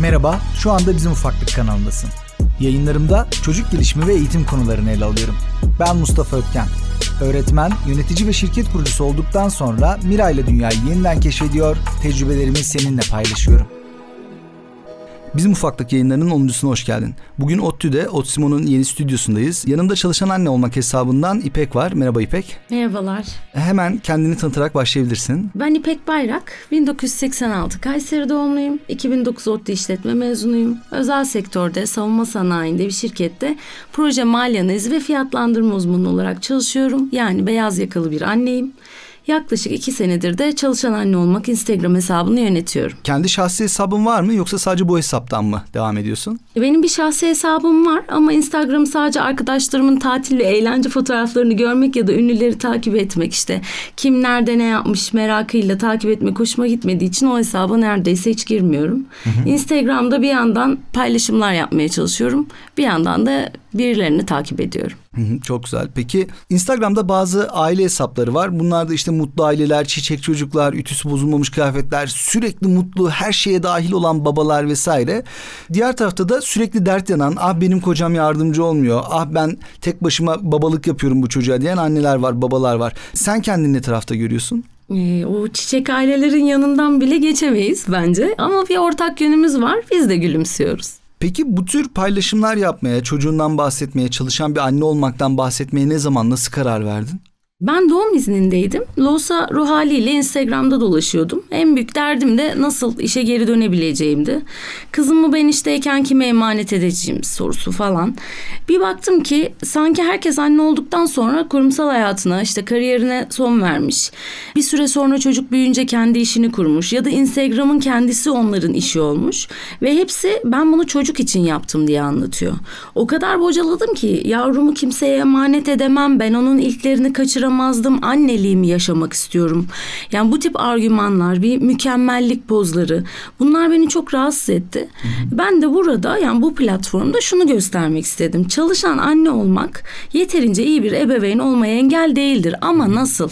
Merhaba, şu anda Bizim Ufaklık kanalındasın. Yayınlarımda çocuk gelişimi ve eğitim konularını ele alıyorum. Ben Mustafa Ötken. Öğretmen, yönetici ve şirket kurucusu olduktan sonra Mira ile dünyayı yeniden keşfediyor, tecrübelerimi seninle paylaşıyorum. Bizim ufaklık yayınlarının 10.suna hoş geldin. Bugün ODTÜ'de Otsimo'nun yeni stüdyosundayız. Yanımda çalışan anne olmak hesabından İpek var. Merhaba İpek. Merhabalar. Hemen kendini tanıtarak başlayabilirsin. Ben İpek Bayrak. 1986 Kayseri doğumluyum. 2009 ODTÜ işletme mezunuyum. Özel sektörde, savunma sanayinde bir şirkette proje mali analizi ve fiyatlandırma uzmanı olarak çalışıyorum. Yani beyaz yakalı bir anneyim. Yaklaşık iki senedir de çalışan anne olmak Instagram hesabını yönetiyorum. Kendi şahsi hesabın var mı yoksa sadece bu hesaptan mı devam ediyorsun? Benim bir şahsi hesabım var ama Instagram sadece arkadaşlarımın tatil ve eğlence fotoğraflarını görmek ya da ünlüleri takip etmek işte. Kim nerede ne yapmış merakıyla takip etmek hoşuma gitmediği için o hesaba neredeyse hiç girmiyorum. Instagram'da bir yandan paylaşımlar yapmaya çalışıyorum. Bir yandan da birilerini takip ediyorum. Çok güzel. Peki Instagram'da bazı aile hesapları var. Bunlar da işte mutlu aileler, çiçek çocuklar, ütüsü bozulmamış kıyafetler, sürekli mutlu, her şeye dahil olan babalar vesaire. Diğer tarafta da sürekli dert yanan, ah benim kocam yardımcı olmuyor, ah ben tek başıma babalık yapıyorum bu çocuğa diyen anneler var, babalar var. Sen kendini ne tarafta görüyorsun? Ee, o çiçek ailelerin yanından bile geçemeyiz bence. Ama bir ortak yönümüz var. Biz de gülümsüyoruz. Peki bu tür paylaşımlar yapmaya, çocuğundan bahsetmeye, çalışan bir anne olmaktan bahsetmeye ne zaman, nasıl karar verdin? Ben doğum iznindeydim. Loğusa ruh haliyle Instagram'da dolaşıyordum. En büyük derdim de nasıl işe geri dönebileceğimdi. Kızımı ben işteyken kime emanet edeceğim sorusu falan. Bir baktım ki sanki herkes anne olduktan sonra kurumsal hayatına işte kariyerine son vermiş. Bir süre sonra çocuk büyüyünce kendi işini kurmuş ya da Instagram'ın kendisi onların işi olmuş. Ve hepsi ben bunu çocuk için yaptım diye anlatıyor. O kadar bocaladım ki yavrumu kimseye emanet edemem ben onun ilklerini kaçıramam yaşamazdım, anneliğimi yaşamak istiyorum. Yani bu tip argümanlar, bir mükemmellik pozları bunlar beni çok rahatsız etti. Ben de burada yani bu platformda şunu göstermek istedim. Çalışan anne olmak yeterince iyi bir ebeveyn olmaya engel değildir ama nasıl?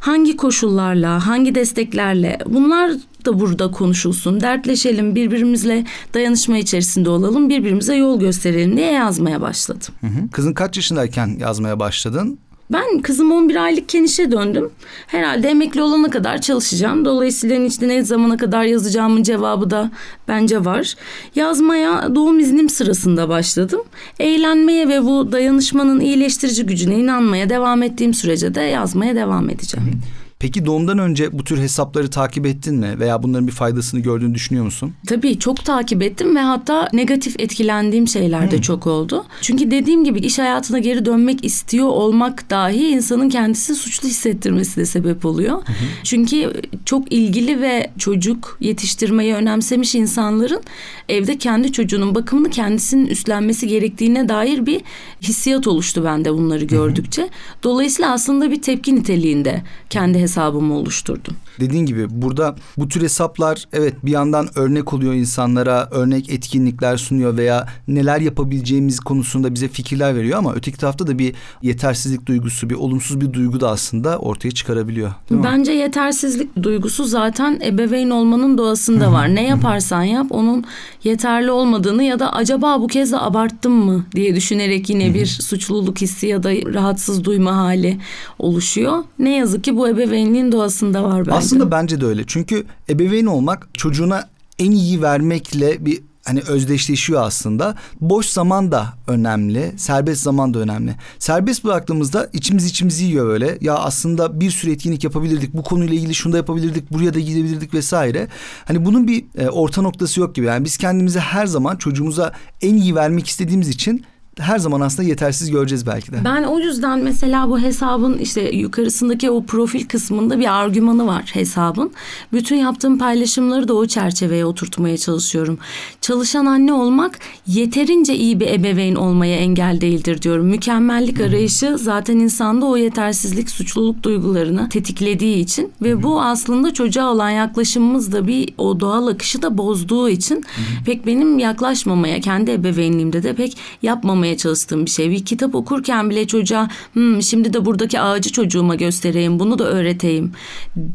Hangi koşullarla, hangi desteklerle bunlar da burada konuşulsun. Dertleşelim, birbirimizle dayanışma içerisinde olalım, birbirimize yol gösterelim diye yazmaya başladım. Hı hı. Kızın kaç yaşındayken yazmaya başladın? Ben kızım 11 aylıkken işe döndüm. Herhalde emekli olana kadar çalışacağım. Dolayısıyla işte ne zamana kadar yazacağımın cevabı da bence var. Yazmaya doğum iznim sırasında başladım. Eğlenmeye ve bu dayanışmanın iyileştirici gücüne inanmaya devam ettiğim sürece de yazmaya devam edeceğim. Hı. Peki doğumdan önce bu tür hesapları takip ettin mi veya bunların bir faydasını gördüğünü düşünüyor musun? Tabii çok takip ettim ve hatta negatif etkilendiğim şeyler de hmm. çok oldu. Çünkü dediğim gibi iş hayatına geri dönmek istiyor olmak dahi insanın kendisi suçlu hissettirmesi de sebep oluyor. Hmm. Çünkü çok ilgili ve çocuk yetiştirmeyi önemsemiş insanların evde kendi çocuğunun bakımını kendisinin üstlenmesi gerektiğine dair bir hissiyat oluştu bende bunları gördükçe. Dolayısıyla aslında bir tepki niteliğinde kendi hesabımı hesabımı oluşturdum. Dediğin gibi burada bu tür hesaplar evet bir yandan örnek oluyor insanlara, örnek etkinlikler sunuyor veya neler yapabileceğimiz konusunda bize fikirler veriyor ama öteki tarafta da bir yetersizlik duygusu, bir olumsuz bir duygu da aslında ortaya çıkarabiliyor. Bence yetersizlik duygusu zaten ebeveyn olmanın doğasında var. Ne yaparsan yap onun yeterli olmadığını ya da acaba bu kez de abarttım mı diye düşünerek yine bir suçluluk hissi ya da rahatsız duyma hali oluşuyor. Ne yazık ki bu ebeveynliğin doğasında var bence. Aslında bence de öyle. Çünkü ebeveyn olmak çocuğuna en iyi vermekle bir hani özdeşleşiyor aslında. Boş zaman da önemli, serbest zaman da önemli. Serbest bıraktığımızda içimiz içimizi yiyor böyle. Ya aslında bir sürü etkinlik yapabilirdik. Bu konuyla ilgili şunu da yapabilirdik, buraya da gidebilirdik vesaire. Hani bunun bir e, orta noktası yok gibi. Yani biz kendimize her zaman çocuğumuza en iyi vermek istediğimiz için her zaman aslında yetersiz göreceğiz belki de. Ben o yüzden mesela bu hesabın işte yukarısındaki o profil kısmında bir argümanı var hesabın. Bütün yaptığım paylaşımları da o çerçeveye oturtmaya çalışıyorum. Çalışan anne olmak yeterince iyi bir ebeveyn olmaya engel değildir diyorum. Mükemmellik arayışı zaten insanda o yetersizlik, suçluluk duygularını tetiklediği için ve bu aslında çocuğa olan yaklaşımımız da bir o doğal akışı da bozduğu için pek benim yaklaşmamaya kendi ebeveynliğimde de pek yapmamaya yapmamaya çalıştığım bir şey. Bir kitap okurken bile çocuğa hmm, şimdi de buradaki ağacı çocuğuma göstereyim bunu da öğreteyim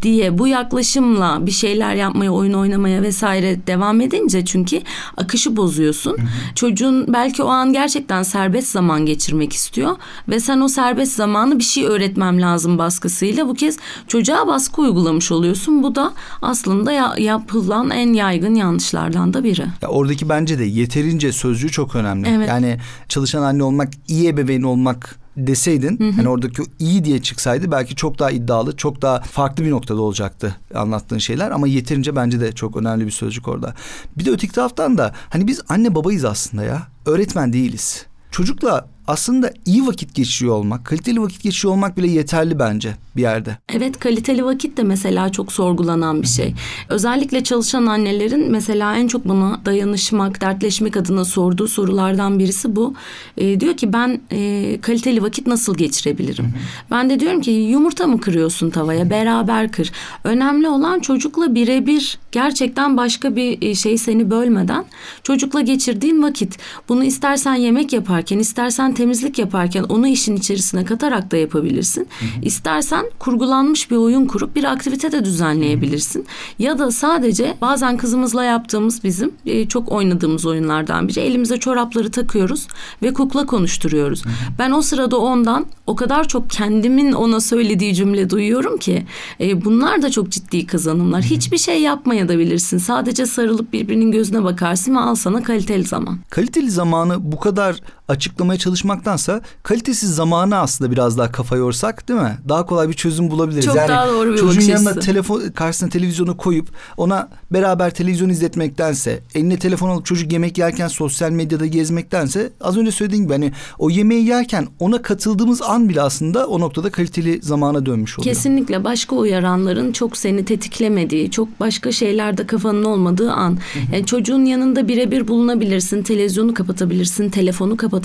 diye bu yaklaşımla bir şeyler yapmaya oyun oynamaya vesaire devam edince çünkü akışı bozuyorsun. Çocuğun belki o an gerçekten serbest zaman geçirmek istiyor ve sen o serbest zamanı bir şey öğretmem lazım baskısıyla bu kez çocuğa baskı uygulamış oluyorsun. Bu da aslında ya, yapılan en yaygın yanlışlardan da biri. Ya oradaki bence de yeterince sözcüğü çok önemli. Evet. Yani çalışan anne olmak, iyi ebeveyn olmak deseydin hani oradaki iyi diye çıksaydı belki çok daha iddialı, çok daha farklı bir noktada olacaktı anlattığın şeyler ama yeterince bence de çok önemli bir sözcük orada. Bir de öteki taraftan da hani biz anne babayız aslında ya. Öğretmen değiliz. Çocukla aslında iyi vakit geçiriyor olmak, kaliteli vakit geçiriyor olmak bile yeterli bence bir yerde. Evet kaliteli vakit de mesela çok sorgulanan bir şey. Özellikle çalışan annelerin mesela en çok bana dayanışmak, dertleşmek adına sorduğu sorulardan birisi bu. E, diyor ki ben e, kaliteli vakit nasıl geçirebilirim? Ben de diyorum ki yumurta mı kırıyorsun tavaya? Beraber kır. Önemli olan çocukla birebir gerçekten başka bir e, şey seni bölmeden çocukla geçirdiğin vakit. Bunu istersen yemek yaparken, istersen temizlik yaparken onu işin içerisine katarak da yapabilirsin. İstersen kurgulanmış bir oyun kurup bir aktivite de düzenleyebilirsin. Ya da sadece bazen kızımızla yaptığımız bizim e, çok oynadığımız oyunlardan biri. Elimize çorapları takıyoruz ve kukla konuşturuyoruz. Ben o sırada ondan o kadar çok kendimin ona söylediği cümle duyuyorum ki e, bunlar da çok ciddi kazanımlar. Hiçbir şey yapmaya da bilirsin. Sadece sarılıp birbirinin gözüne bakarsın ve al sana kaliteli zaman. Kaliteli zamanı bu kadar açıklamaya çalışmaktansa kalitesiz zamanı aslında biraz daha kafa yorsak değil mi? Daha kolay bir çözüm bulabiliriz. Çok daha doğru bir çocuğun yanına telefon karşısına televizyonu koyup ona beraber televizyon izletmektense eline telefon alıp çocuk yemek yerken sosyal medyada gezmektense az önce söylediğim gibi hani o yemeği yerken ona katıldığımız an bile aslında o noktada kaliteli zamana dönmüş oluyor. Kesinlikle başka uyaranların çok seni tetiklemediği, çok başka şeylerde kafanın olmadığı an. Yani çocuğun yanında birebir bulunabilirsin, televizyonu kapatabilirsin, telefonu kapatabilirsin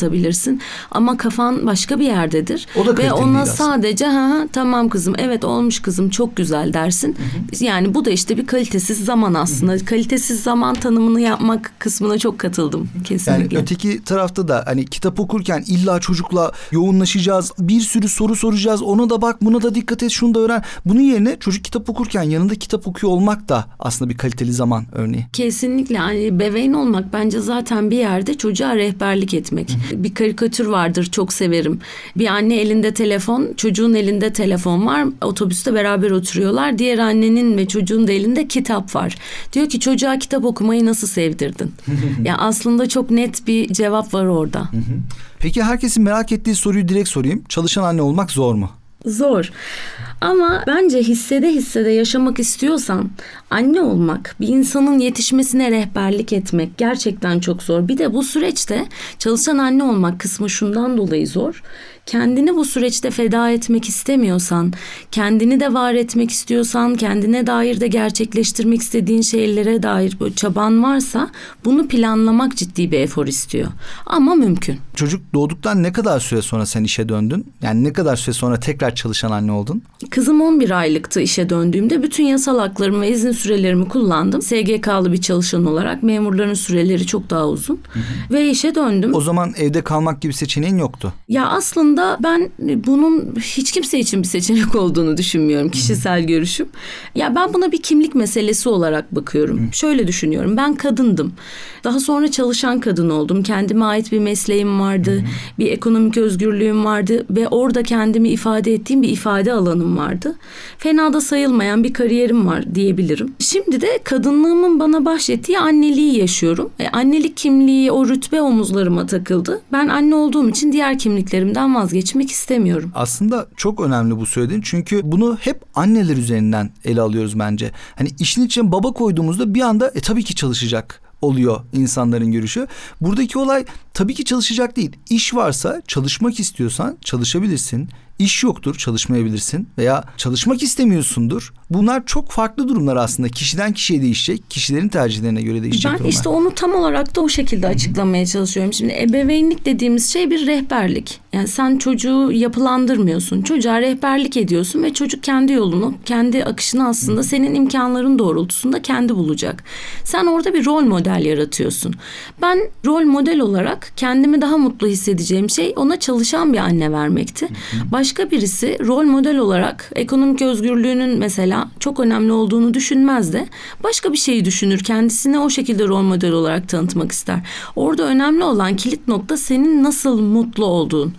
ama kafan başka bir yerdedir. O da Ve ona sadece ha ha, tamam kızım, evet olmuş kızım, çok güzel dersin. Yani bu da işte bir kalitesiz zaman aslında. Kalitesiz zaman tanımını yapmak kısmına çok katıldım Yani kesinlikle. öteki tarafta da hani kitap okurken illa çocukla yoğunlaşacağız. Bir sürü soru soracağız. Ona da bak, buna da dikkat et, şunu da öğren. Bunun yerine çocuk kitap okurken yanında kitap okuyor olmak da aslında bir kaliteli zaman örneği. Kesinlikle hani bebeğin olmak bence zaten bir yerde çocuğa rehberlik etmek. Bir karikatür vardır çok severim. Bir anne elinde telefon, çocuğun elinde telefon var. Otobüste beraber oturuyorlar. Diğer annenin ve çocuğun da elinde kitap var. Diyor ki çocuğa kitap okumayı nasıl sevdirdin? ya aslında çok net bir cevap var orada. Peki herkesin merak ettiği soruyu direkt sorayım. Çalışan anne olmak zor mu? Zor. Ama bence hissede hissede yaşamak istiyorsan anne olmak, bir insanın yetişmesine rehberlik etmek gerçekten çok zor. Bir de bu süreçte çalışan anne olmak kısmı şundan dolayı zor. Kendini bu süreçte feda etmek istemiyorsan, kendini de var etmek istiyorsan, kendine dair de gerçekleştirmek istediğin şeylere dair böyle çaban varsa bunu planlamak ciddi bir efor istiyor. Ama mümkün. Çocuk doğduktan ne kadar süre sonra sen işe döndün? Yani ne kadar süre sonra tekrar çalışan anne oldun? Kızım 11 aylıktı işe döndüğümde bütün yasal haklarımı ve izin sürelerimi kullandım. SGK'lı bir çalışan olarak memurların süreleri çok daha uzun. Ve işe döndüm. O zaman evde kalmak gibi seçeneğin yoktu. Ya aslında ben bunun hiç kimse için bir seçenek olduğunu düşünmüyorum kişisel görüşüm. Ya ben buna bir kimlik meselesi olarak bakıyorum. Şöyle düşünüyorum. Ben kadındım. Daha sonra çalışan kadın oldum. Kendime ait bir mesleğim vardı. Bir ekonomik özgürlüğüm vardı ve orada kendimi ifade ettiğim bir ifade alanım vardı. Fena da sayılmayan bir kariyerim var diyebilirim. Şimdi de kadınlığımın bana bahşettiği anneliği yaşıyorum. E, annelik kimliği o rütbe omuzlarıma takıldı. Ben anne olduğum için diğer kimliklerimden vazgeçmek istemiyorum. Aslında çok önemli bu söylediğin çünkü bunu hep anneler üzerinden ele alıyoruz bence. Hani işin içine baba koyduğumuzda bir anda e tabii ki çalışacak oluyor insanların görüşü. Buradaki olay tabii ki çalışacak değil. İş varsa çalışmak istiyorsan çalışabilirsin. İş yoktur, çalışmayabilirsin veya çalışmak istemiyorsundur. Bunlar çok farklı durumlar aslında. Kişiden kişiye değişecek, kişilerin tercihlerine göre değişecek Ben durumlar. işte onu tam olarak da o şekilde açıklamaya çalışıyorum. Şimdi ebeveynlik dediğimiz şey bir rehberlik. Yani sen çocuğu yapılandırmıyorsun. Çocuğa rehberlik ediyorsun ve çocuk kendi yolunu, kendi akışını aslında senin imkanların doğrultusunda kendi bulacak. Sen orada bir rol model yaratıyorsun. Ben rol model olarak kendimi daha mutlu hissedeceğim şey ona çalışan bir anne vermekti. Başka birisi rol model olarak ekonomik özgürlüğünün mesela çok önemli olduğunu düşünmez de başka bir şeyi düşünür. Kendisine o şekilde rol model olarak tanıtmak ister. Orada önemli olan kilit nokta senin nasıl mutlu olduğun.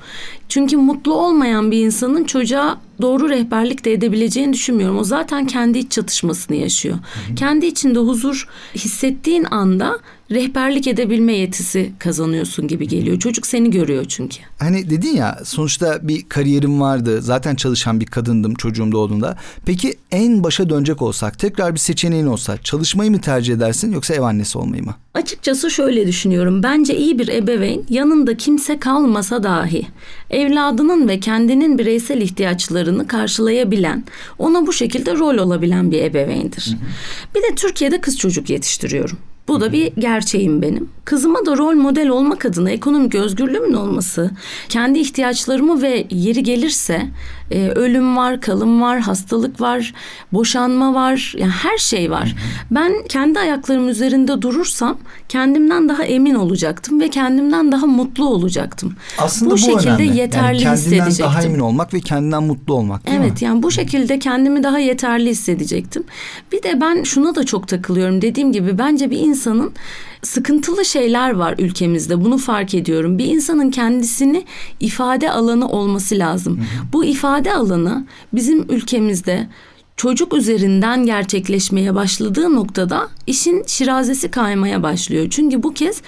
Çünkü mutlu olmayan bir insanın çocuğa doğru rehberlik de edebileceğini düşünmüyorum. O zaten kendi iç çatışmasını yaşıyor. Kendi içinde huzur hissettiğin anda rehberlik edebilme yetisi kazanıyorsun gibi geliyor. Çocuk seni görüyor çünkü. Hani dedin ya sonuçta bir kariyerim vardı. Zaten çalışan bir kadındım çocuğum doğduğunda. Peki en başa dönecek olsak tekrar bir seçeneğin olsa çalışmayı mı tercih edersin yoksa ev annesi olmayı mı? Açıkçası şöyle düşünüyorum. Bence iyi bir ebeveyn yanında kimse kalmasa dahi evladının ve kendinin bireysel ihtiyaçlarını karşılayabilen, ona bu şekilde rol olabilen bir ebeveyndir. Bir de Türkiye'de kız çocuk yetiştiriyorum. Bu da bir gerçeğim benim. Kızıma da rol model olmak adına ekonomik özgürlüğümün olması, kendi ihtiyaçlarımı ve yeri gelirse e, ölüm var, kalım var, hastalık var, boşanma var, yani her şey var. Ben kendi ayaklarım üzerinde durursam kendimden daha emin olacaktım ve kendimden daha mutlu olacaktım. Aslında bu, bu, şekilde önemli. yeterli yani kendinden hissedecektim. daha emin olmak ve kendinden mutlu olmak değil Evet mi? yani bu şekilde kendimi daha yeterli hissedecektim. Bir de ben şuna da çok takılıyorum. Dediğim gibi bence bir insanın sıkıntılı şeyler var ülkemizde. Bunu fark ediyorum. Bir insanın kendisini ifade alanı olması lazım. Bu ifade alanı bizim ülkemizde çocuk üzerinden gerçekleşmeye başladığı noktada işin şirazesi kaymaya başlıyor. Çünkü bu kez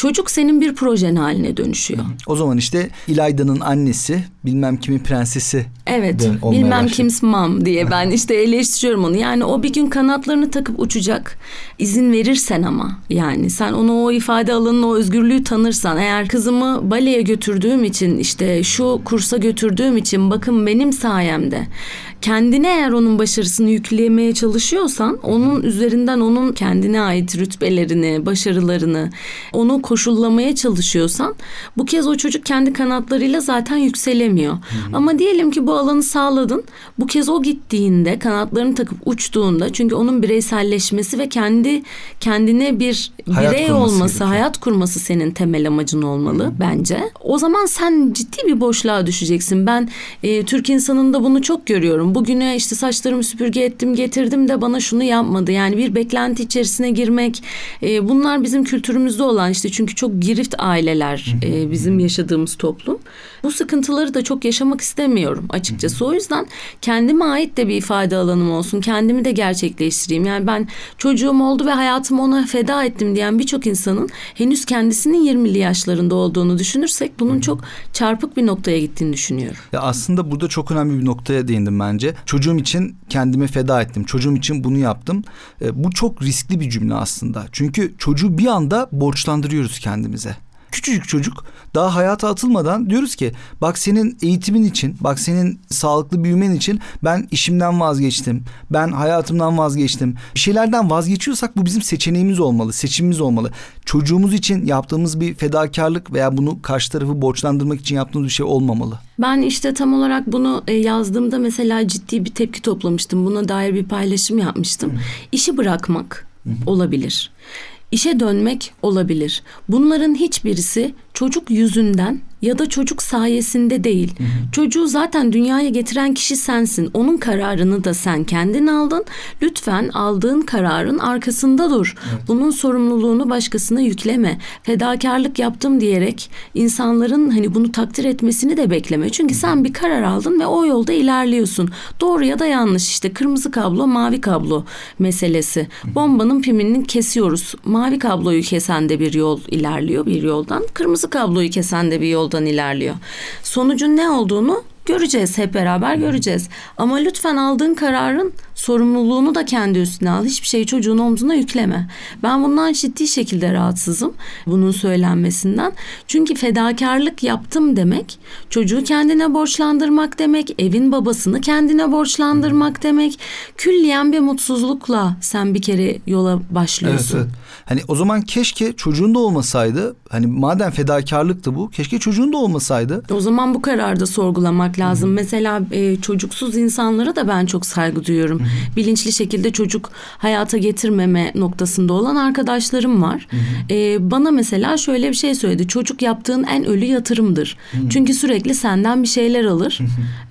çocuk senin bir projen haline dönüşüyor. O zaman işte İlayda'nın annesi bilmem kimin prensesi. Evet bilmem başladı. kim's mom diye ben işte eleştiriyorum onu. Yani o bir gün kanatlarını takıp uçacak. İzin verirsen ama yani sen onu o ifade alanını o özgürlüğü tanırsan eğer kızımı baleye götürdüğüm için işte şu kursa götürdüğüm için bakın benim sayemde kendine eğer onun başarısını yüklemeye çalışıyorsan onun üzerinden onun kendine ait rütbelerini, başarılarını onu koşullamaya çalışıyorsan bu kez o çocuk kendi kanatlarıyla zaten yükselemiyor. Ama diyelim ki bu alanı sağladın. Bu kez o gittiğinde kanatlarını takıp uçtuğunda çünkü onun bireyselleşmesi ve kendi kendine bir Hayat birey olması, gerekiyor. hayat kurması senin temel amacın olmalı bence. O zaman sen ciddi bir boşluğa düşeceksin. Ben e, Türk insanında bunu çok görüyorum. Bugüne işte saçlarımı süpürge ettim, getirdim de bana şunu yapmadı. Yani bir beklenti içerisine girmek. e, bunlar bizim kültürümüzde olan işte çünkü çok girift aileler e, bizim yaşadığımız toplum. Bu sıkıntıları da çok yaşamak istemiyorum açıkçası. O yüzden kendime ait de bir ifade alanım olsun. Kendimi de gerçekleştireyim. Yani ben çocuğum oldu ve hayatımı ona feda ettim diyen birçok insanın henüz kendisinin 20'li yaşlarında olduğunu düşünürsek bunun çok çarpık bir noktaya gittiğini düşünüyorum. Ya aslında burada çok önemli bir noktaya değindim bence. Çocuğum için kendimi feda ettim. Çocuğum için bunu yaptım. E, bu çok riskli bir cümle aslında. Çünkü çocuğu bir anda borçlandırıyoruz kendimize. Küçücük çocuk daha hayata atılmadan diyoruz ki bak senin eğitimin için, bak senin sağlıklı büyümen için ben işimden vazgeçtim. Ben hayatımdan vazgeçtim. Bir şeylerden vazgeçiyorsak bu bizim seçeneğimiz olmalı, seçimimiz olmalı. Çocuğumuz için yaptığımız bir fedakarlık veya bunu karşı tarafı borçlandırmak için yaptığımız bir şey olmamalı. Ben işte tam olarak bunu e, yazdığımda mesela ciddi bir tepki toplamıştım. Buna dair bir paylaşım yapmıştım. İşi bırakmak olabilir. İşe dönmek olabilir. Bunların hiçbirisi çocuk yüzünden ya da çocuk sayesinde değil. Çocuğu zaten dünyaya getiren kişi sensin. Onun kararını da sen kendin aldın. Lütfen aldığın kararın arkasında dur. Bunun sorumluluğunu başkasına yükleme. Fedakarlık yaptım diyerek insanların hani bunu takdir etmesini de bekleme. Çünkü sen bir karar aldın ve o yolda ilerliyorsun. Doğru ya da yanlış işte kırmızı kablo, mavi kablo meselesi. Bombanın pimini kesiyoruz. Mavi kabloyu kesen de bir yol ilerliyor bir yoldan. Kırmızı kabloyu kesen de bir yoldan ilerliyor. Sonucun ne olduğunu göreceğiz hep beraber göreceğiz. Ama lütfen aldığın kararın sorumluluğunu da kendi üstüne al. Hiçbir şeyi çocuğun omzuna yükleme. Ben bundan ciddi şekilde rahatsızım bunun söylenmesinden. Çünkü fedakarlık yaptım demek çocuğu kendine borçlandırmak demek, evin babasını kendine borçlandırmak demek. Külliyen bir mutsuzlukla sen bir kere yola başlıyorsun. Evet, evet. Hani o zaman keşke çocuğun da olmasaydı. Hani madem fedakarlıktı bu, keşke çocuğun da olmasaydı. O zaman bu kararda sorgulamak lazım. Hı-hı. Mesela e, çocuksuz insanlara da ben çok saygı duyuyorum. Hı-hı. Bilinçli şekilde çocuk hayata getirmeme noktasında olan arkadaşlarım var. E, bana mesela şöyle bir şey söyledi. Çocuk yaptığın en ölü yatırımdır. Hı-hı. Çünkü sürekli senden bir şeyler alır.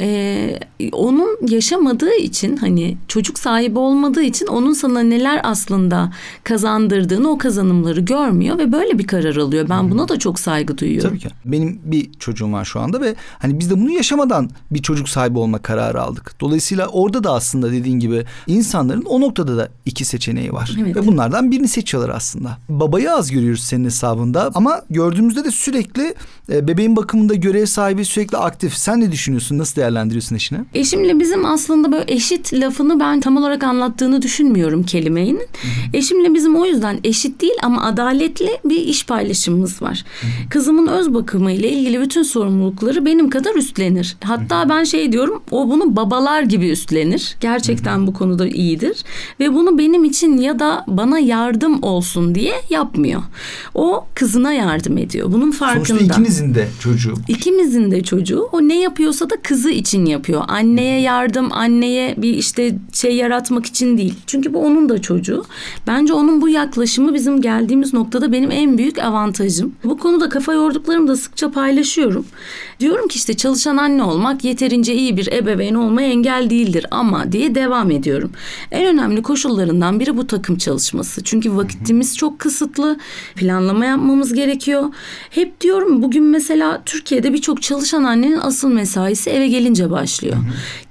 E, onun yaşamadığı için hani çocuk sahibi olmadığı için onun sana neler aslında kazandırdığını o kazanımları görmüyor ve böyle bir karar alıyor. Ben buna da çok saygı duyuyorum. Tabii ki. Benim bir çocuğum var şu anda ve hani biz de bunu yaşamadan bir çocuk sahibi olma kararı aldık. Dolayısıyla orada da aslında dediğin gibi insanların o noktada da iki seçeneği var. Evet. Ve bunlardan birini seçiyorlar aslında. Babayı az görüyoruz senin hesabında ama gördüğümüzde de sürekli e, bebeğin bakımında görev sahibi sürekli aktif. Sen ne düşünüyorsun? Nasıl değerlendiriyorsun eşini? Eşimle bizim aslında böyle eşit lafını ben tam olarak anlattığını düşünmüyorum kelimenin. Eşimle bizim o yüzden eşit değil ama adaletli bir iş paylaşımımız var. Kızımın öz bakımı ile ilgili bütün sorumlulukları benim kadar üstlenir. Hatta ben şey diyorum o bunu babalar gibi üstlenir. Gerçekten bu konuda iyidir ve bunu benim için ya da bana yardım olsun diye yapmıyor. O kızına yardım ediyor. Bunun farkında. Sonuçta ikinizin de çocuğu. İkimizin de çocuğu. O ne yapıyorsa da kızı için yapıyor. Anneye yardım, anneye bir işte şey yaratmak için değil. Çünkü bu onun da çocuğu. Bence onun bu yaklaşımı bizim geldiğimiz noktada benim en büyük avantajım. Bu konuda kafa yorduklarımı da sıkça paylaşıyorum. Diyorum ki işte çalışan anne olmak yeterince iyi bir ebeveyn olmaya engel değildir ama diye devam ediyorum. En önemli koşullarından biri bu takım çalışması. Çünkü vakitimiz çok kısıtlı. Planlama yapmamız gerekiyor. Hep diyorum bugün mesela Türkiye'de birçok çalışan annenin asıl mesaisi eve gelince başlıyor.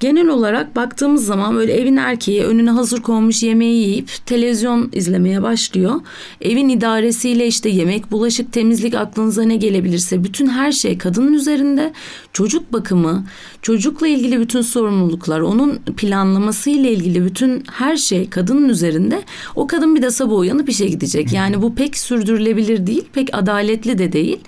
Genel olarak baktığımız zaman böyle evin erkeği önüne hazır konmuş yemeği yiyip televizyon izlemeye başlıyor. Evin idaresiyle işte yemek, bulaşık, temizlik aklınıza ne gelebilirse bütün her şey kadının üzerinde. Çocuk bakımı, çocukla ilgili bütün sorumluluklar, onun planlaması ile ilgili bütün her şey kadının üzerinde. O kadın bir de sabah uyanıp işe gidecek. Yani bu pek sürdürülebilir değil, pek adaletli de değil.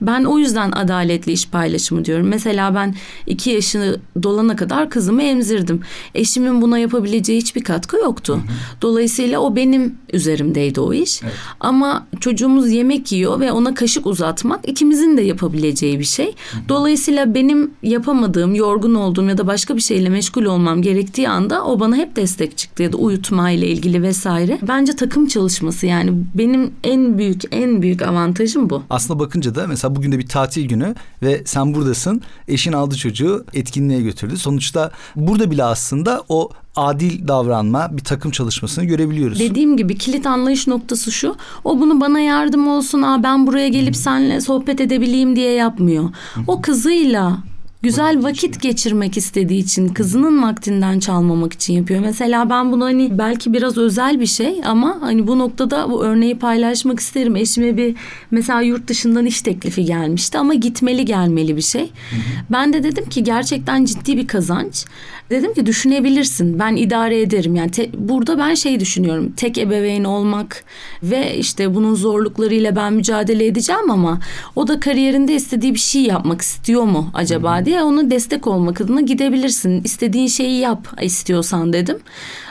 Ben o yüzden adaletli iş paylaşımı diyorum. Mesela ben iki yaşını dolana kadar kızımı emzirdim. Eşimin buna yapabileceği hiçbir katkı yoktu. Dolayısıyla o benim üzerimdeydi o iş. Evet. Ama çocuğumuz yemek yiyor ve ona kaşık uzatmak ikimizin de yapabileceği bir şey. Dolayısıyla benim yapamadığım, yorgun olduğum ya da başka bir şeyle meşgul olmam gerektiği anda o bana hep destek çıktı ya da uyutma ile ilgili vesaire. Bence takım çalışması yani benim en büyük en büyük avantajım bu. Aslında bakınca da mesela bugün de bir tatil günü ve sen buradasın. Eşin aldı çocuğu etkinliğe götürdü. Sonuçta burada bile aslında o adil davranma, bir takım çalışmasını görebiliyoruz. Dediğim gibi kilit anlayış noktası şu. O bunu bana yardım olsun, aa ben buraya gelip Hı. seninle sohbet edebileyim diye yapmıyor. O kızıyla güzel vakit geçirmek istediği için kızının vaktinden çalmamak için yapıyor. Mesela ben bunu hani belki biraz özel bir şey ama hani bu noktada bu örneği paylaşmak isterim. Eşime bir mesela yurt dışından iş teklifi gelmişti ama gitmeli gelmeli bir şey. Ben de dedim ki gerçekten ciddi bir kazanç. Dedim ki düşünebilirsin. Ben idare ederim. Yani te, burada ben şey düşünüyorum. Tek ebeveyn olmak ve işte bunun zorluklarıyla ben mücadele edeceğim ama o da kariyerinde istediği bir şey yapmak istiyor mu acaba diye diye ona destek olmak adına gidebilirsin. İstediğin şeyi yap istiyorsan dedim.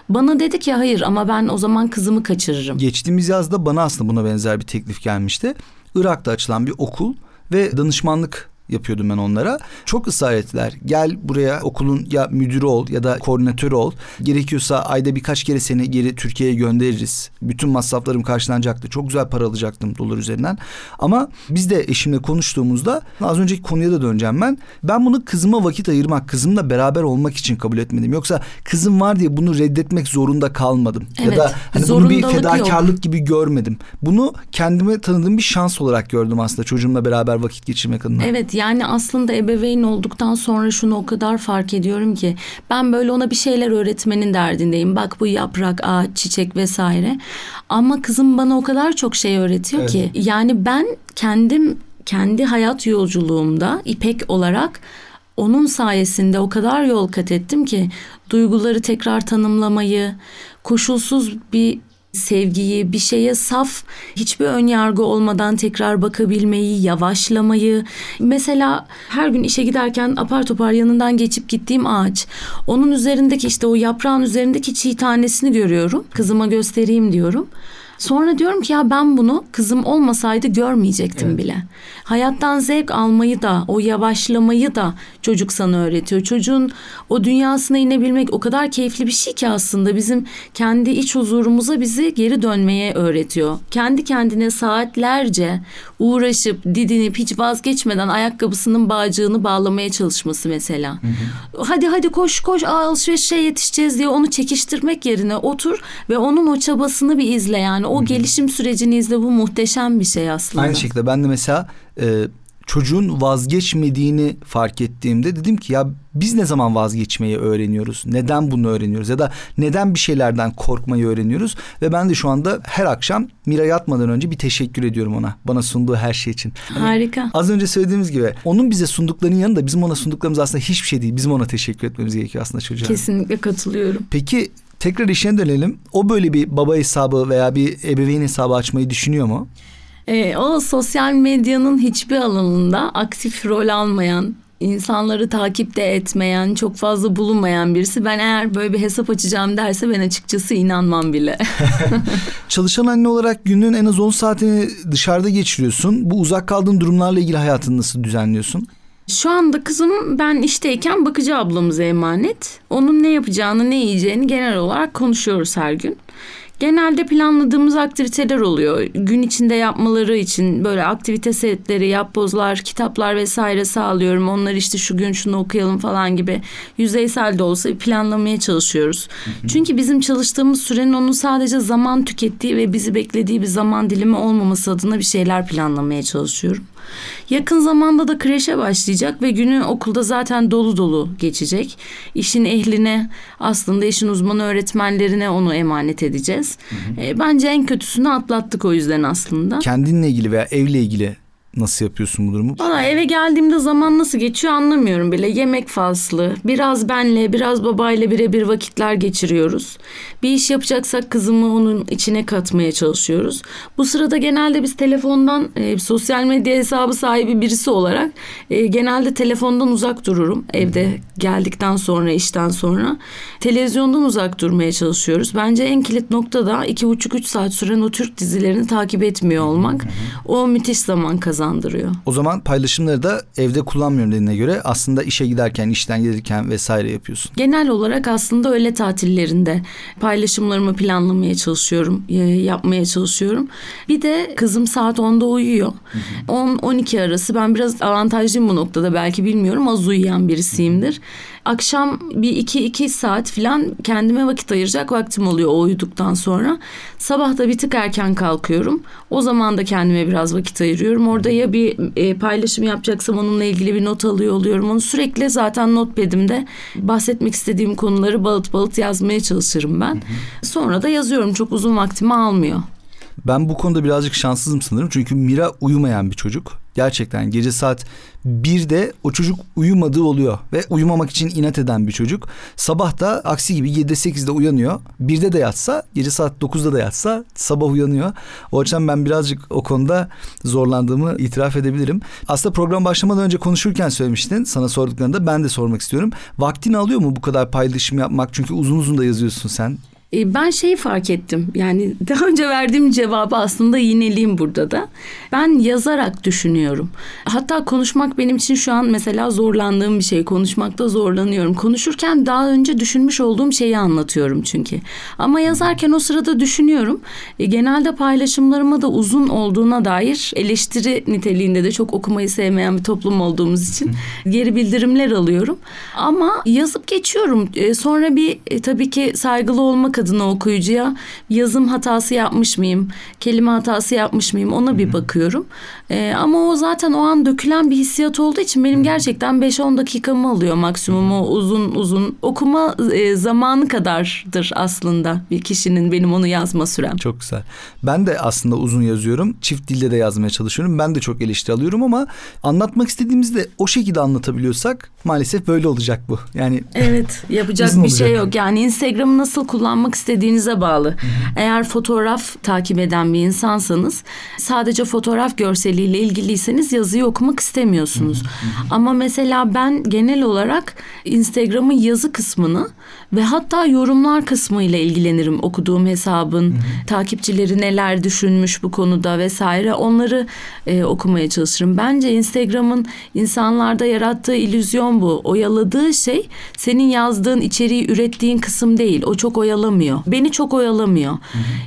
Bana dedi ki hayır ama ben o zaman kızımı kaçırırım. Geçtiğimiz yazda bana aslında buna benzer bir teklif gelmişti. Irak'ta açılan bir okul ve danışmanlık yapıyordum ben onlara. Çok ısrar ettiler. Gel buraya okulun ya müdürü ol ya da koordinatörü ol. Gerekiyorsa ayda birkaç kere seni geri Türkiye'ye göndeririz. Bütün masraflarım karşılanacaktı. Çok güzel para alacaktım dolar üzerinden. Ama biz de eşimle konuştuğumuzda az önceki konuya da döneceğim ben. Ben bunu kızıma vakit ayırmak, kızımla beraber olmak için kabul etmedim. Yoksa kızım var diye bunu reddetmek zorunda kalmadım. Evet, ya da hani bunu bir fedakarlık yok. gibi görmedim. Bunu kendime tanıdığım bir şans olarak gördüm aslında çocuğumla beraber vakit geçirmek adına. Evet yani aslında ebeveyn olduktan sonra şunu o kadar fark ediyorum ki ben böyle ona bir şeyler öğretmenin derdindeyim. Bak bu yaprak, ağaç, çiçek vesaire. Ama kızım bana o kadar çok şey öğretiyor evet. ki yani ben kendim kendi hayat yolculuğumda İpek olarak onun sayesinde o kadar yol kat ettim ki duyguları tekrar tanımlamayı, koşulsuz bir sevgiyi, bir şeye saf, hiçbir ön yargı olmadan tekrar bakabilmeyi, yavaşlamayı. Mesela her gün işe giderken apar topar yanından geçip gittiğim ağaç. Onun üzerindeki işte o yaprağın üzerindeki çiğ tanesini görüyorum. Kızıma göstereyim diyorum. Sonra diyorum ki ya ben bunu kızım olmasaydı görmeyecektim evet. bile. Hayattan zevk almayı da, o yavaşlamayı da çocuk sana öğretiyor. Çocuğun o dünyasına inebilmek o kadar keyifli bir şey ki aslında bizim kendi iç huzurumuza bizi geri dönmeye öğretiyor. Kendi kendine saatlerce uğraşıp didinip hiç vazgeçmeden ayakkabısının bağcığını bağlamaya çalışması mesela. Hı hı. Hadi hadi koş koş alışverişe yetişeceğiz diye onu çekiştirmek yerine otur ve onun o çabasını bir izle yani o gelişim sürecini izle bu muhteşem bir şey aslında. Aynı şekilde ben de mesela e, çocuğun vazgeçmediğini fark ettiğimde dedim ki ya biz ne zaman vazgeçmeyi öğreniyoruz? Neden bunu öğreniyoruz? Ya da neden bir şeylerden korkmayı öğreniyoruz? Ve ben de şu anda her akşam Mira yatmadan önce bir teşekkür ediyorum ona. Bana sunduğu her şey için. Hani Harika. Az önce söylediğimiz gibi onun bize sunduklarının yanında bizim ona sunduklarımız aslında hiçbir şey değil. Bizim ona teşekkür etmemiz gerekiyor aslında çocuğa. Kesinlikle katılıyorum. Peki tekrar işine dönelim. O böyle bir baba hesabı veya bir ebeveyn hesabı açmayı düşünüyor mu? E, o sosyal medyanın hiçbir alanında aktif rol almayan, insanları takipte etmeyen, çok fazla bulunmayan birisi. Ben eğer böyle bir hesap açacağım derse ben açıkçası inanmam bile. Çalışan anne olarak günün en az 10 saatini dışarıda geçiriyorsun. Bu uzak kaldığın durumlarla ilgili hayatını nasıl düzenliyorsun? Şu anda kızım ben işteyken bakıcı ablamıza emanet. Onun ne yapacağını, ne yiyeceğini genel olarak konuşuyoruz her gün. Genelde planladığımız aktiviteler oluyor. Gün içinde yapmaları için böyle aktivite setleri, yapbozlar, kitaplar vesaire sağlıyorum. Onlar işte şu gün şunu okuyalım falan gibi yüzeysel de olsa planlamaya çalışıyoruz. Çünkü bizim çalıştığımız sürenin onun sadece zaman tükettiği ve bizi beklediği bir zaman dilimi olmaması adına bir şeyler planlamaya çalışıyorum. Yakın zamanda da kreşe başlayacak ve günü okulda zaten dolu dolu geçecek. İşin ehline aslında işin uzmanı öğretmenlerine onu emanet edeceğiz. Hı hı. E, bence en kötüsünü atlattık o yüzden aslında. Kendinle ilgili veya evle ilgili Nasıl yapıyorsun bu durumu? Valla eve geldiğimde zaman nasıl geçiyor anlamıyorum bile. Yemek faslı, biraz benle, biraz babayla birebir vakitler geçiriyoruz. Bir iş yapacaksak kızımı onun içine katmaya çalışıyoruz. Bu sırada genelde biz telefondan, e, sosyal medya hesabı sahibi birisi olarak e, genelde telefondan uzak dururum. Evde geldikten sonra, işten sonra. Televizyondan uzak durmaya çalışıyoruz. Bence en kilit nokta da iki buçuk üç saat süren o Türk dizilerini takip etmiyor olmak. O müthiş zaman kazanıyor kazandırıyor. O zaman paylaşımları da evde kullanmıyorum dediğine göre aslında işe giderken, işten gelirken vesaire yapıyorsun. Genel olarak aslında öğle tatillerinde paylaşımlarımı planlamaya çalışıyorum, e, yapmaya çalışıyorum. Bir de kızım saat 10'da uyuyor. 10-12 arası ben biraz avantajlıyım bu noktada belki bilmiyorum az uyuyan birisiyimdir akşam bir iki iki saat falan kendime vakit ayıracak vaktim oluyor o uyuduktan sonra. Sabah da bir tık erken kalkıyorum. O zaman da kendime biraz vakit ayırıyorum. Orada ya bir e, paylaşım yapacaksam onunla ilgili bir not alıyor oluyorum. Onu sürekli zaten notpad'imde bahsetmek istediğim konuları balıt balıt yazmaya çalışırım ben. Sonra da yazıyorum. Çok uzun vaktimi almıyor. Ben bu konuda birazcık şanssızım sanırım. Çünkü Mira uyumayan bir çocuk. Gerçekten gece saat 1'de o çocuk uyumadığı oluyor. Ve uyumamak için inat eden bir çocuk. Sabah da aksi gibi 7'de 8'de uyanıyor. 1'de de yatsa gece saat 9'da da yatsa sabah uyanıyor. O açıdan ben birazcık o konuda zorlandığımı itiraf edebilirim. Aslında program başlamadan önce konuşurken söylemiştin. Sana sorduklarında ben de sormak istiyorum. Vaktini alıyor mu bu kadar paylaşım yapmak? Çünkü uzun uzun da yazıyorsun sen. E, ben şeyi fark ettim. Yani daha önce verdiğim cevabı aslında yineleyeyim burada da. Ben yazarak düşünüyorum. Hatta konuşmak benim için şu an mesela zorlandığım bir şey. Konuşmakta zorlanıyorum. Konuşurken daha önce düşünmüş olduğum şeyi anlatıyorum çünkü. Ama yazarken o sırada düşünüyorum. E, genelde paylaşımlarıma da uzun olduğuna dair eleştiri niteliğinde de çok okumayı sevmeyen bir toplum olduğumuz için geri bildirimler alıyorum. Ama yazıp geçiyorum. E, sonra bir e, tabii ki saygılı olmak okumak adına okuyucuya yazım hatası yapmış mıyım? Kelime hatası yapmış mıyım? Ona bir bakıyorum. Ee, ama o zaten o an dökülen bir hissiyat olduğu için benim gerçekten 5-10 dakikamı alıyor maksimum o uzun uzun okuma e, zamanı kadardır aslında bir kişinin benim onu yazma sürem. Çok güzel. Ben de aslında uzun yazıyorum. Çift dilde de yazmaya çalışıyorum. Ben de çok eleştiri alıyorum ama anlatmak istediğimizde o şekilde anlatabiliyorsak maalesef böyle olacak bu. Yani Evet yapacak bir şey olacak. yok. Yani Instagram'ı nasıl kullanmak istediğinize bağlı. Eğer fotoğraf takip eden bir insansanız sadece fotoğraf görseliyle ilgiliyseniz yazıyı okumak istemiyorsunuz. Ama mesela ben genel olarak Instagram'ın yazı kısmını ve hatta yorumlar kısmıyla ilgilenirim okuduğum hesabın. Takipçileri neler düşünmüş bu konuda vesaire onları e, okumaya çalışırım. Bence Instagram'ın insanlarda yarattığı illüzyon bu. Oyaladığı şey senin yazdığın içeriği ürettiğin kısım değil. O çok oyalamıyor. Beni çok oyalamıyor.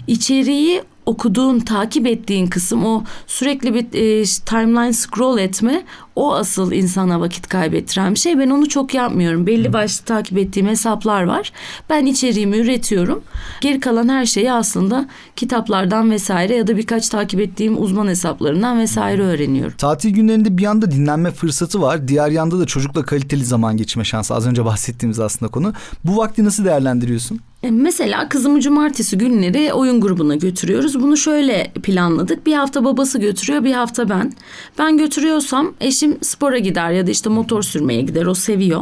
İçeriği okuduğun, takip ettiğin kısım o sürekli bir e, timeline scroll etme o asıl insana vakit kaybettiren bir şey. Ben onu çok yapmıyorum. Belli başlı takip ettiğim hesaplar var. Ben içeriğimi üretiyorum. Geri kalan her şeyi aslında kitaplardan vesaire ya da birkaç takip ettiğim uzman hesaplarından vesaire öğreniyorum. tatil günlerinde bir yanda dinlenme fırsatı var. Diğer yanda da çocukla kaliteli zaman geçirme şansı. Az önce bahsettiğimiz aslında konu. Bu vakti nasıl değerlendiriyorsun? E, Mesela kızımı cumartesi günleri oyun grubuna götürüyoruz. Bunu şöyle planladık. Bir hafta babası götürüyor, bir hafta ben. Ben götürüyorsam eşim spora gider ya da işte motor sürmeye gider. O seviyor.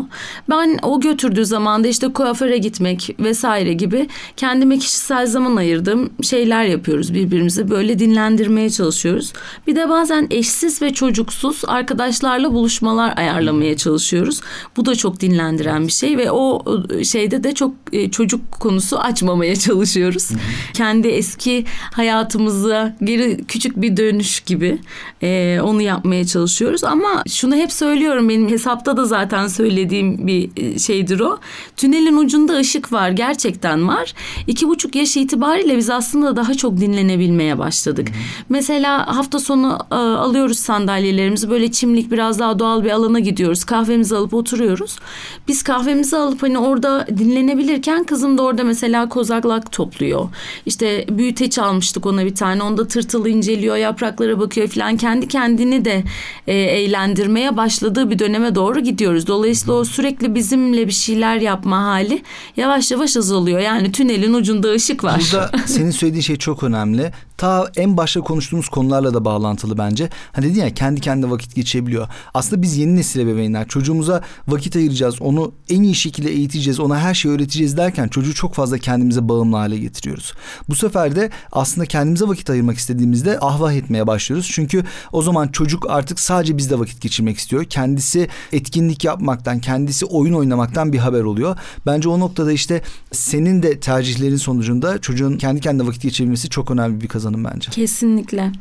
Ben o götürdüğü zaman da işte kuaföre gitmek vesaire gibi kendime kişisel zaman ayırdığım şeyler yapıyoruz. Birbirimizi böyle dinlendirmeye çalışıyoruz. Bir de bazen eşsiz ve çocuksuz arkadaşlarla buluşmalar ayarlamaya çalışıyoruz. Bu da çok dinlendiren bir şey ve o şeyde de çok e, çocuk konusu açmamaya çalışıyoruz. Kendi eski hayatımıza geri küçük bir dönüş gibi e, onu yapmaya çalışıyoruz. Ama şunu hep söylüyorum benim hesapta da zaten söylediğim bir e, şeydir o. Tünelin ucunda ışık var gerçekten var. İki buçuk yaş itibariyle biz aslında daha çok dinlenebilmeye başladık. Mesela hafta sonu e, alıyoruz sandalyelerimizi böyle çimlik biraz daha doğal bir alana gidiyoruz. Kahvemizi alıp oturuyoruz. Biz kahvemizi alıp hani orada dinlenebilirken kızım da orada mesela kozaklak topluyor. İşte büyüteç almıştık ona bir tane. Onda tırtılı inceliyor, yapraklara bakıyor falan. Kendi kendini de e, eğlendirmeye başladığı bir döneme doğru gidiyoruz. Dolayısıyla o sürekli bizimle bir şeyler yapma hali yavaş yavaş azalıyor. Yani tünelin ucunda ışık var. Burada senin söylediğin şey çok önemli. Ta en başta konuştuğumuz konularla da bağlantılı bence. Hani dedin ya kendi kendine vakit geçebiliyor. Aslında biz yeni nesil ebeveynler çocuğumuza vakit ayıracağız. Onu en iyi şekilde eğiteceğiz. Ona her şeyi öğreteceğiz derken çocuğu çok fazla kendimize bağımlı hale getiriyoruz. Bu sefer de aslında kendimize vakit ayırmak istediğimizde ahvah etmeye başlıyoruz. Çünkü o zaman çocuk artık sadece bizde vakit geçirmek istiyor. Kendisi etkinlik yapmaktan, kendisi oyun oynamaktan bir haber oluyor. Bence o noktada işte senin de tercihlerin sonucunda çocuğun kendi kendine vakit geçirebilmesi çok önemli bir kazanım bence. Kesinlikle.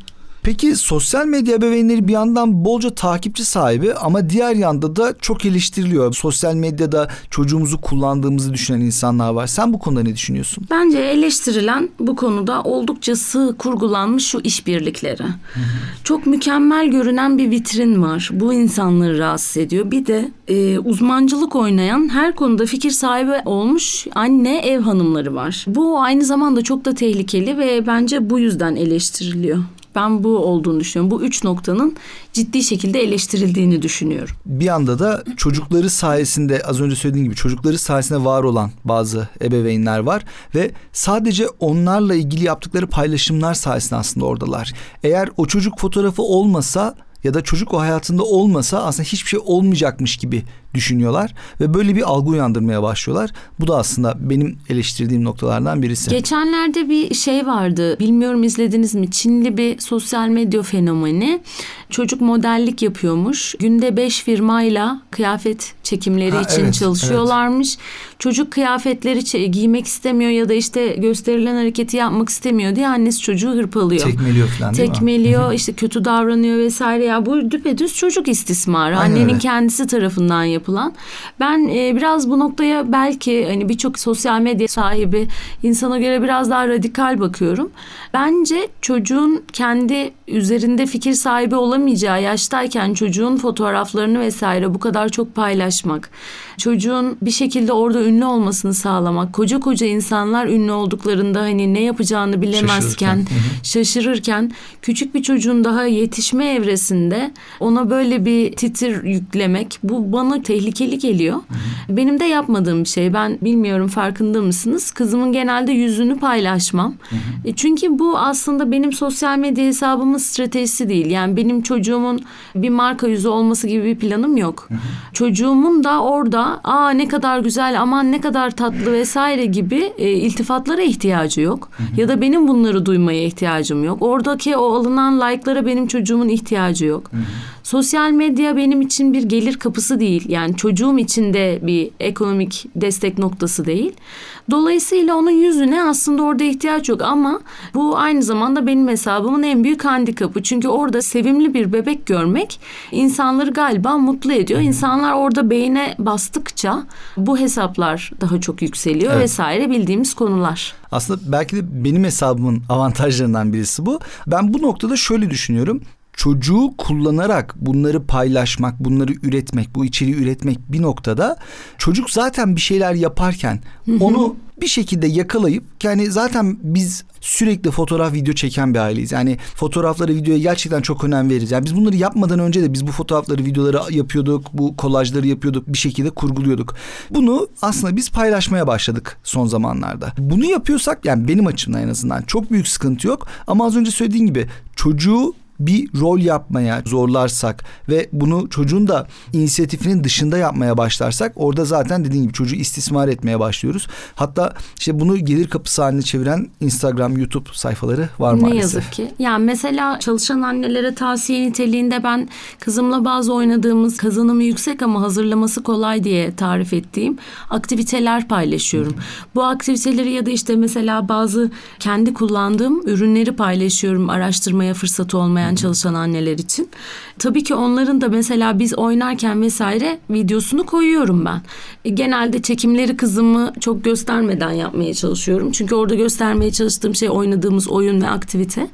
Peki sosyal medya ebeveynleri bir yandan bolca takipçi sahibi ama diğer yanda da çok eleştiriliyor. Sosyal medyada çocuğumuzu kullandığımızı düşünen insanlar var. Sen bu konuda ne düşünüyorsun? Bence eleştirilen bu konuda oldukça sığ kurgulanmış şu işbirlikleri. Çok mükemmel görünen bir vitrin var. Bu insanları rahatsız ediyor. Bir de e, uzmancılık oynayan her konuda fikir sahibi olmuş anne ev hanımları var. Bu aynı zamanda çok da tehlikeli ve bence bu yüzden eleştiriliyor. Ben bu olduğunu düşünüyorum. Bu üç noktanın ciddi şekilde eleştirildiğini düşünüyorum. Bir yanda da çocukları sayesinde az önce söylediğim gibi çocukları sayesinde var olan bazı ebeveynler var ve sadece onlarla ilgili yaptıkları paylaşımlar sayesinde aslında oradalar. Eğer o çocuk fotoğrafı olmasa ya da çocuk o hayatında olmasa aslında hiçbir şey olmayacakmış gibi düşünüyorlar ve böyle bir algı uyandırmaya başlıyorlar. Bu da aslında benim eleştirdiğim noktalardan birisi. Geçenlerde bir şey vardı. Bilmiyorum izlediniz mi? Çinli bir sosyal medya fenomeni. Çocuk modellik yapıyormuş. Günde beş firmayla kıyafet çekimleri Ha, için evet, çalışıyorlarmış. Çocuk kıyafetleri giymek istemiyor ya da işte gösterilen hareketi yapmak istemiyor diye annesi çocuğu hırpalıyor. Tekmeliyor falan değil mi? Tekmeliyor işte kötü davranıyor vesaire ya bu düpedüz çocuk istismarı Aynen annenin öyle. kendisi tarafından yapılıyor yapılan. Ben e, biraz bu noktaya belki hani birçok sosyal medya sahibi insana göre biraz daha radikal bakıyorum. Bence çocuğun kendi üzerinde fikir sahibi olamayacağı yaştayken çocuğun fotoğraflarını vesaire bu kadar çok paylaşmak, çocuğun bir şekilde orada ünlü olmasını sağlamak, koca koca insanlar ünlü olduklarında hani ne yapacağını bilemezken, Şaşırırken. şaşırırken küçük bir çocuğun daha yetişme evresinde ona böyle bir titir yüklemek bu bana tehlikeli geliyor. Benim de yapmadığım bir şey. Ben bilmiyorum farkında mısınız? Kızımın genelde yüzünü paylaşmam. E, Çünkü bu aslında benim sosyal medya hesabımın stratejisi değil. Yani benim çocuğumun bir marka yüzü olması gibi bir planım yok. Çocuğumun da orada aa ne kadar güzel aman ne kadar tatlı vesaire gibi e, iltifatlara ihtiyacı yok. Ya da benim bunları duymaya ihtiyacım yok. Oradaki o alınan like'lara benim çocuğumun ihtiyacı yok. Sosyal medya benim için bir gelir kapısı değil. Yani çocuğum için de bir ekonomik destek noktası değil. Dolayısıyla onun yüzüne aslında orada ihtiyaç yok ama bu aynı zamanda benim hesabımın en büyük handikapı. Çünkü orada sevimli bir bebek görmek insanları galiba mutlu ediyor. İnsanlar orada beyine bastıkça bu hesaplar daha çok yükseliyor Evet. vesaire bildiğimiz konular. Aslında belki de benim hesabımın avantajlarından birisi bu. Ben bu noktada şöyle düşünüyorum. Çocuğu kullanarak bunları paylaşmak, bunları üretmek, bu içeriği üretmek bir noktada çocuk zaten bir şeyler yaparken onu bir şekilde yakalayıp yani zaten biz sürekli fotoğraf video çeken bir aileyiz. Yani fotoğrafları videoya gerçekten çok önem veririz. Yani biz bunları yapmadan önce de biz bu fotoğrafları videoları yapıyorduk. Bu kolajları yapıyorduk. Bir şekilde kurguluyorduk. Bunu aslında biz paylaşmaya başladık son zamanlarda. Bunu yapıyorsak yani benim açımdan en azından çok büyük sıkıntı yok. Ama az önce söylediğin gibi çocuğu bir rol yapmaya zorlarsak ve bunu çocuğun da inisiyatifinin dışında yapmaya başlarsak orada zaten dediğin gibi çocuğu istismar etmeye başlıyoruz. Hatta işte bunu gelir kapısı haline çeviren Instagram, YouTube sayfaları var Ne maalesef. yazık ki. Yani mesela çalışan annelere tavsiye niteliğinde ben kızımla bazı oynadığımız kazanımı yüksek ama hazırlaması kolay diye tarif ettiğim aktiviteler paylaşıyorum. Bu aktiviteleri ya da işte mesela bazı kendi kullandığım ürünleri paylaşıyorum araştırmaya fırsatı olmayan çalışan anneler için. Tabii ki onların da mesela biz oynarken vesaire videosunu koyuyorum ben. E, Genelde çekimleri kızımı çok göstermeden yapmaya çalışıyorum. Çünkü orada göstermeye çalıştığım şey oynadığımız oyun ve aktivite.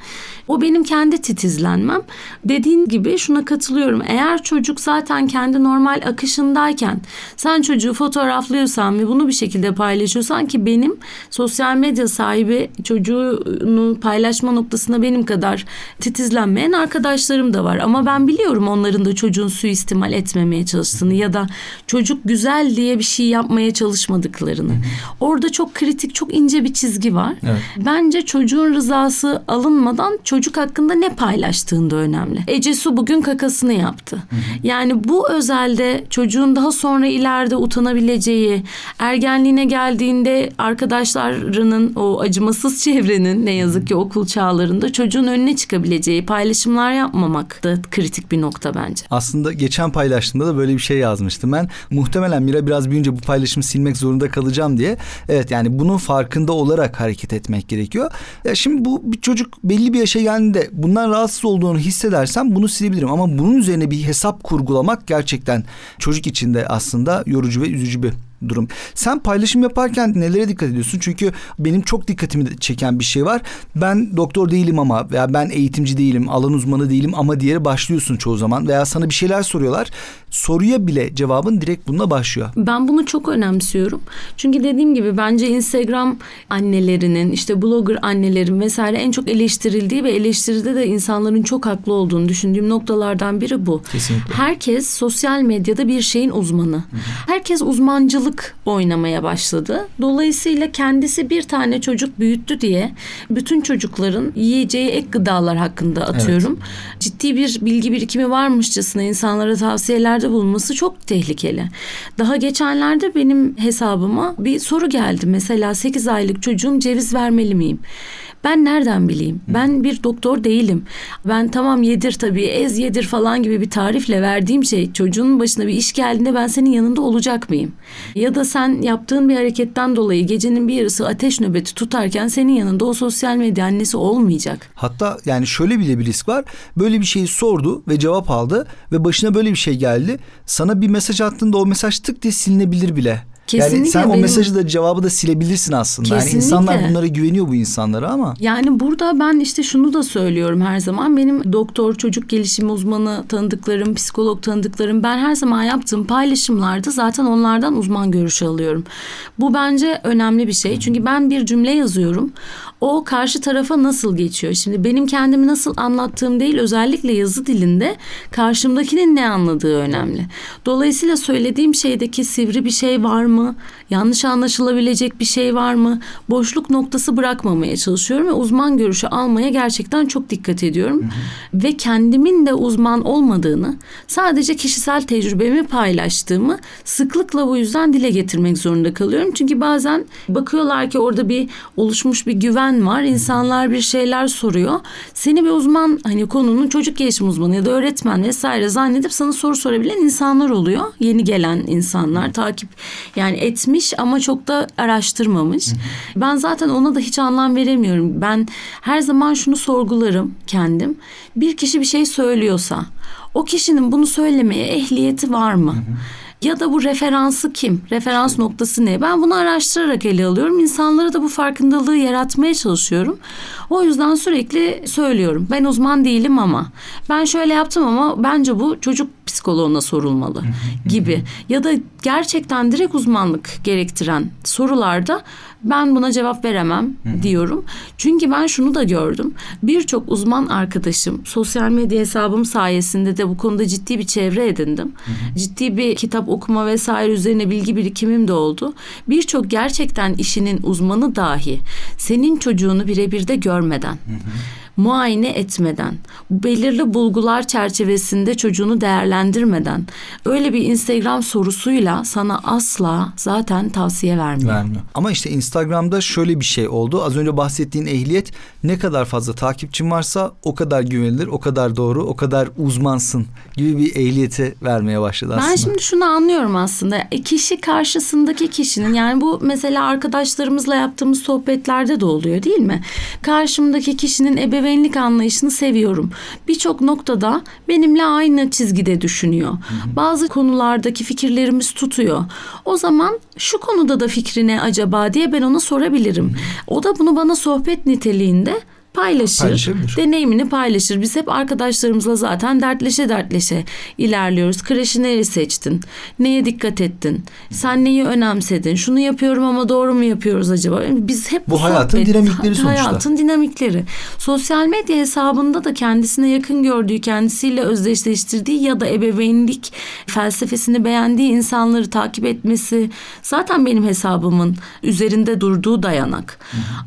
O benim kendi titizlenmem. Dediğin gibi şuna katılıyorum. Eğer çocuk zaten kendi normal akışındayken sen çocuğu fotoğraflıyorsan ve bunu bir şekilde paylaşıyorsan ki benim sosyal medya sahibi çocuğunu paylaşma noktasında benim kadar titizlenmeyen arkadaşlarım da var. Ama ben biliyorum onların da çocuğun suistimal etmemeye çalıştığını ya da çocuk güzel diye bir şey yapmaya çalışmadıklarını. Orada çok kritik, çok ince bir çizgi var. Evet. Bence çocuğun rızası alınmadan çocuk hakkında ne paylaştığın da önemli. Ece Su bugün kakasını yaptı. Yani bu özelde çocuğun daha sonra ileride utanabileceği, ergenliğine geldiğinde arkadaşlarının o acımasız çevrenin ne yazık ki okul çağlarında çocuğun önüne çıkabileceği paylaşımlar yapmamak da kritik bir nokta bence. Aslında geçen paylaştığımda da böyle bir şey yazmıştım ben. Muhtemelen Mira biraz büyüyünce bu paylaşımı silmek zorunda kalacağım diye. Evet yani bunun farkında olarak hareket etmek gerekiyor. Ya şimdi bu bir çocuk belli bir yaşa geldiğinde bundan rahatsız olduğunu hissedersem bunu silebilirim. Ama bunun üzerine bir hesap kurgulamak gerçekten çocuk için de aslında yorucu ve üzücü bir durum. Sen paylaşım yaparken nelere dikkat ediyorsun? Çünkü benim çok dikkatimi çeken bir şey var. Ben doktor değilim ama veya ben eğitimci değilim, alan uzmanı değilim ama diye başlıyorsun çoğu zaman veya sana bir şeyler soruyorlar. Soruya bile cevabın direkt bununla başlıyor. Ben bunu çok önemsiyorum. Çünkü dediğim gibi bence Instagram annelerinin, işte blogger annelerin vesaire en çok eleştirildiği ve eleştiride de insanların çok haklı olduğunu düşündüğüm noktalardan biri bu. Kesinlikle. Herkes sosyal medyada bir şeyin uzmanı. Herkes uzmancılık oynamaya başladı. Dolayısıyla kendisi bir tane çocuk büyüttü diye bütün çocukların yiyeceği ek gıdalar hakkında atıyorum. Ciddi bir bilgi birikimi varmışçasına insanlara tavsiyelerde bulunması çok tehlikeli. Daha geçenlerde benim hesabıma bir soru geldi. Mesela 8 aylık çocuğum ceviz vermeli miyim? Ben nereden bileyim? Ben bir doktor değilim. Ben tamam yedir tabii ez yedir falan gibi bir tarifle verdiğim şey çocuğun başına bir iş geldiğinde ben senin yanında olacak mıyım? Ya da sen yaptığın bir hareketten dolayı gecenin bir yarısı ateş nöbeti tutarken senin yanında o sosyal medya annesi olmayacak. Hatta yani şöyle bile bir risk var. Böyle bir şeyi sordu ve cevap aldı ve başına böyle bir şey geldi. Sana bir mesaj attığında o mesaj tık diye silinebilir bile. Kesinlikle yani sen benim- o mesajı da cevabı da silebilirsin aslında. Yani Kesinlikle. insanlar bunlara güveniyor bu insanlara ama. Yani burada ben işte şunu da söylüyorum her zaman. Benim doktor, çocuk gelişimi uzmanı tanıdıklarım, psikolog tanıdıklarım ben her zaman yaptığım paylaşımlarda zaten onlardan uzman görüşü alıyorum. Bu bence önemli bir şey. Çünkü ben bir cümle yazıyorum. O karşı tarafa nasıl geçiyor? Şimdi benim kendimi nasıl anlattığım değil özellikle yazı dilinde karşımdakinin ne anladığı önemli. Dolayısıyla söylediğim şeydeki sivri bir şey var mı? Yanlış anlaşılabilecek bir şey var mı? Boşluk noktası bırakmamaya çalışıyorum ve uzman görüşü almaya gerçekten çok dikkat ediyorum. Ve kendimin de uzman olmadığını, sadece kişisel tecrübemi paylaştığımı sıklıkla bu yüzden dile getirmek zorunda kalıyorum. Çünkü bazen bakıyorlar ki orada bir oluşmuş bir güven var. İnsanlar bir şeyler soruyor. Seni bir uzman hani konunun çocuk gelişim uzmanı ya da öğretmen vesaire zannedip sana soru sorabilen insanlar oluyor. Yeni gelen insanlar takip yani etmiş ama çok da araştırmamış. Ben zaten ona da hiç anlam veremiyorum. Ben her zaman şunu sorgularım kendim. Bir kişi bir şey söylüyorsa o kişinin bunu söylemeye ehliyeti var mı? Ya da bu referansı kim? Referans noktası ne? Ben bunu araştırarak ele alıyorum. İnsanlara da bu farkındalığı yaratmaya çalışıyorum. O yüzden sürekli söylüyorum. Ben uzman değilim ama ben şöyle yaptım ama bence bu çocuk psikoloğuna sorulmalı gibi. Ya da gerçekten direkt uzmanlık gerektiren sorularda ben buna cevap veremem diyorum. Çünkü ben şunu da gördüm. Birçok uzman arkadaşım sosyal medya hesabım sayesinde de bu konuda ciddi bir çevre edindim. Ciddi bir kitap okuma vesaire üzerine bilgi birikimim de oldu. Birçok gerçekten işinin uzmanı dahi senin çocuğunu birebir de görmeden muayene etmeden, belirli bulgular çerçevesinde çocuğunu değerlendirmeden öyle bir Instagram sorusuyla sana asla zaten tavsiye vermiyor. Vermiyor. Ama işte Instagram'da şöyle bir şey oldu. Az önce bahsettiğin ehliyet ne kadar fazla takipçin varsa o kadar güvenilir, o kadar doğru, o kadar uzmansın gibi bir ehliyeti vermeye başladı aslında. Ben şimdi şunu anlıyorum aslında. E, Kişi karşısındaki kişinin yani bu mesela arkadaşlarımızla yaptığımız sohbetlerde de oluyor değil mi? Karşımdaki kişinin ebeveynlik anlayışını seviyorum. Birçok noktada benimle aynı çizgide düşünüyor. Bazı konulardaki fikirlerimiz tutuyor. O zaman şu konuda da fikri ne acaba diye ben ona sorabilirim. O da bunu bana sohbet niteliğinde paylaşır. Paylaşabilir. Deneyimini paylaşır. Biz hep arkadaşlarımızla zaten dertleşe dertleşe ilerliyoruz. Kreşi nereye seçtin? Neye dikkat ettin? Sen neyi önemsedin? Şunu yapıyorum ama doğru mu yapıyoruz acaba? Biz hep Bu hayatın dinamikleri sonuçta. Hayatın dinamikleri. Sosyal medya hesabında da kendisine yakın gördüğü, kendisiyle özdeşleştirdiği ya da ebeveynlik felsefesini beğendiği insanları takip etmesi zaten benim hesabımın üzerinde durduğu dayanak.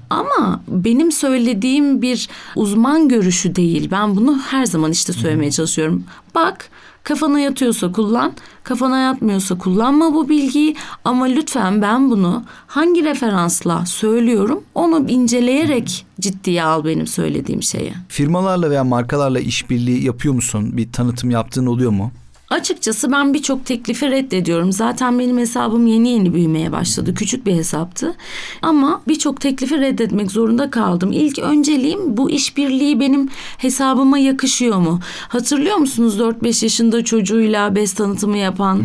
Ama benim söylediğim bir uzman görüşü değil. Ben bunu her zaman işte söylemeye çalışıyorum. Bak kafana yatıyorsa kullan, kafana yatmıyorsa kullanma bu bilgiyi ama lütfen ben bunu hangi referansla söylüyorum onu inceleyerek ciddiye al benim söylediğim şeyi. Firmalarla veya markalarla işbirliği yapıyor musun? Bir tanıtım yaptığın oluyor mu? Açıkçası ben birçok teklifi reddediyorum. Zaten benim hesabım yeni yeni büyümeye başladı. Küçük bir hesaptı. Ama birçok teklifi reddetmek zorunda kaldım. İlk önceliğim bu işbirliği benim hesabıma yakışıyor mu? Hatırlıyor musunuz 4-5 yaşında çocuğuyla bez tanıtımı yapan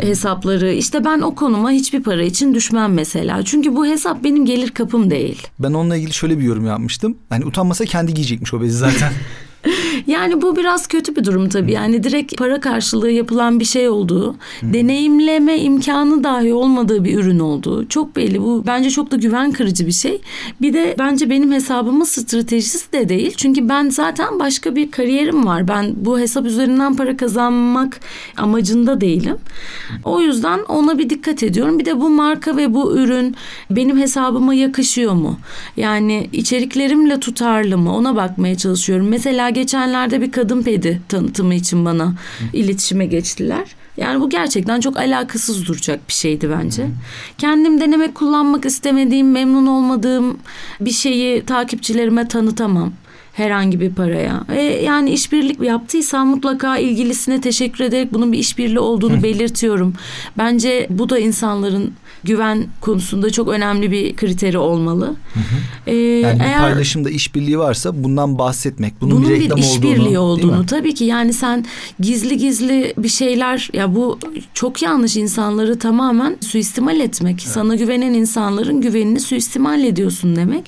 hesapları? İşte ben o konuma hiçbir para için düşmem mesela. Çünkü bu hesap benim gelir kapım değil. Ben onunla ilgili şöyle bir yorum yapmıştım. Hani utanmasa kendi giyecekmiş o bezi zaten. Yani bu biraz kötü bir durum tabii. Yani direkt para karşılığı yapılan bir şey olduğu, deneyimleme imkanı dahi olmadığı bir ürün olduğu çok belli. Bu bence çok da güven kırıcı bir şey. Bir de bence benim hesabımın stratejisi de değil. Çünkü ben zaten başka bir kariyerim var. Ben bu hesap üzerinden para kazanmak amacında değilim. O yüzden ona bir dikkat ediyorum. Bir de bu marka ve bu ürün benim hesabıma yakışıyor mu? Yani içeriklerimle tutarlı mı? Ona bakmaya çalışıyorum. Mesela geçenlerde bir kadın pedi tanıtımı için bana iletişime geçtiler. Yani bu gerçekten çok alakasız duracak bir şeydi bence. Kendim denemek, kullanmak istemediğim, memnun olmadığım bir şeyi takipçilerime tanıtamam. herhangi bir paraya. E, yani işbirlik yaptıysa mutlaka ilgilisine teşekkür ederek bunun bir işbirliği olduğunu belirtiyorum. Bence bu da insanların güven konusunda çok önemli bir kriteri olmalı. Ee, yani bir eğer, paylaşımda işbirliği varsa bundan bahsetmek, bunun, bunun bir reklam bir işbirliği olduğunu, olduğunu tabii ki yani sen gizli gizli bir şeyler ya bu çok yanlış insanları tamamen suistimal etmek. Evet. Sana güvenen insanların güvenini suistimal ediyorsun demek.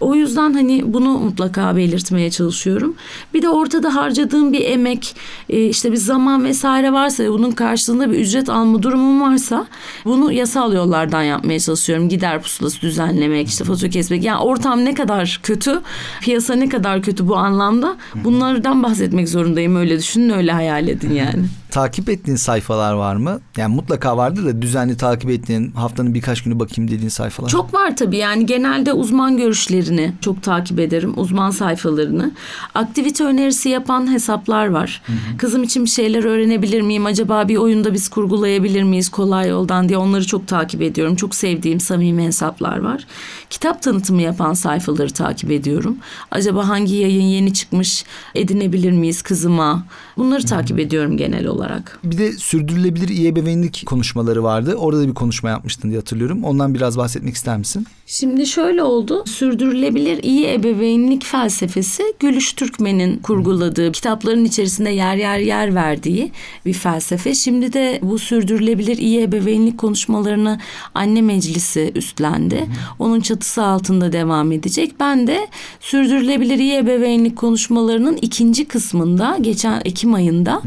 O yüzden hani bunu mutlaka belirtmeye çalışıyorum. Bir de ortada harcadığım bir emek, e, işte bir zaman vesaire varsa bunun karşılığında bir ücret alma durumum varsa bunu yasal yollardan yapmaya çalışıyorum. Gider pusulası düzenlemek, işte fatura kesmek. Yani ortam ne kadar kötü, piyasa ne kadar kötü bu anlamda bunlardan bahsetmek zorundayım. Öyle düşünün, öyle hayal edin yani takip ettiğin sayfalar var mı? Yani mutlaka vardır da düzenli takip ettiğin haftanın birkaç günü bakayım dediğin sayfalar. Çok var tabii yani genelde uzman görüşlerini çok takip ederim. Uzman sayfalarını. Aktivite önerisi yapan hesaplar var. Hı hı. Kızım için bir şeyler öğrenebilir miyim? Acaba bir oyunda biz kurgulayabilir miyiz kolay yoldan diye onları çok takip ediyorum. Çok sevdiğim samimi hesaplar var. Kitap tanıtımı yapan sayfaları takip ediyorum. Acaba hangi yayın yeni çıkmış edinebilir miyiz kızıma? Bunları hı hı. takip ediyorum genel olarak olarak. Bir de sürdürülebilir iyi ebeveynlik konuşmaları vardı. Orada da bir konuşma yapmıştın diye hatırlıyorum. Ondan biraz bahsetmek ister misin? Şimdi şöyle oldu. Sürdürülebilir iyi ebeveynlik felsefesi Gülüş Türkmen'in kurguladığı, kitapların içerisinde yer yer yer verdiği bir felsefe. Şimdi de bu sürdürülebilir iyi ebeveynlik konuşmalarını anne meclisi üstlendi. Onun çatısı altında devam edecek. Ben de sürdürülebilir iyi ebeveynlik konuşmalarının ikinci kısmında geçen Ekim ayında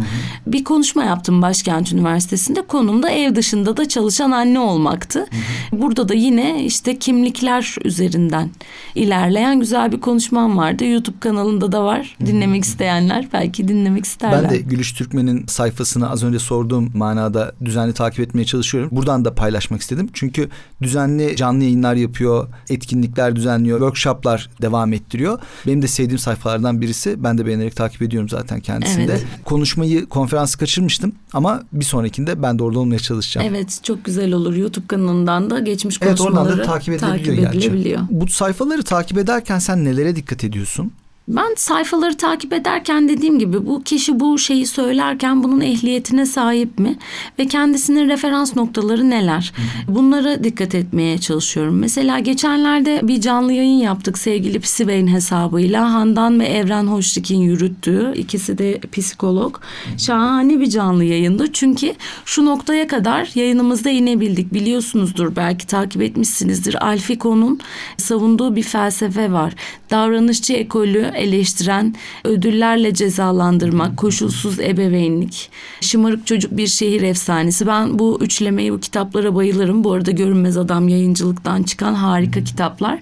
bir konuşma yaptım Başkent Üniversitesi'nde. Konum da ev dışında da çalışan anne olmaktı. Burada da yine işte kimlik kimlikler üzerinden ilerleyen güzel bir konuşmam vardı. YouTube kanalında da var. Dinlemek isteyenler belki dinlemek isterler. Ben de Gülüş Türkmen'in sayfasını az önce sorduğum manada düzenli takip etmeye çalışıyorum. Buradan da paylaşmak istedim. Çünkü düzenli canlı yayınlar yapıyor, etkinlikler düzenliyor, workshoplar devam ettiriyor. Benim de sevdiğim sayfalardan birisi. Ben de beğenerek takip ediyorum zaten kendisinde. Evet. Konuşmayı, konferansı kaçırmıştım ama bir sonrakinde ben de orada olmaya çalışacağım. Evet, çok güzel olur. YouTube kanalından da geçmiş konuşmaları evet, oradan da takip edilebiliyor takip edilebiliyor. Bu sayfaları takip ederken sen nelere dikkat ediyorsun? Ben sayfaları takip ederken dediğim gibi bu kişi bu şeyi söylerken bunun ehliyetine sahip mi ve kendisinin referans noktaları neler? Bunlara dikkat etmeye çalışıyorum. Mesela geçenlerde bir canlı yayın yaptık sevgili Psiveyn hesabıyla. Handan ve Evren Hoşdik'in yürüttüğü ikisi de psikolog. Şahane bir canlı yayındı. Çünkü şu noktaya kadar yayınımızda inebildik. Biliyorsunuzdur belki takip etmişsinizdir. Alfiko'nun savunduğu bir felsefe var. Davranışçı ekolü eleştiren, ödüllerle cezalandırmak, koşulsuz ebeveynlik, şımarık çocuk bir şehir efsanesi. Ben bu üçlemeyi, bu kitaplara bayılırım. Bu arada Görünmez Adam yayıncılıktan çıkan harika kitaplar.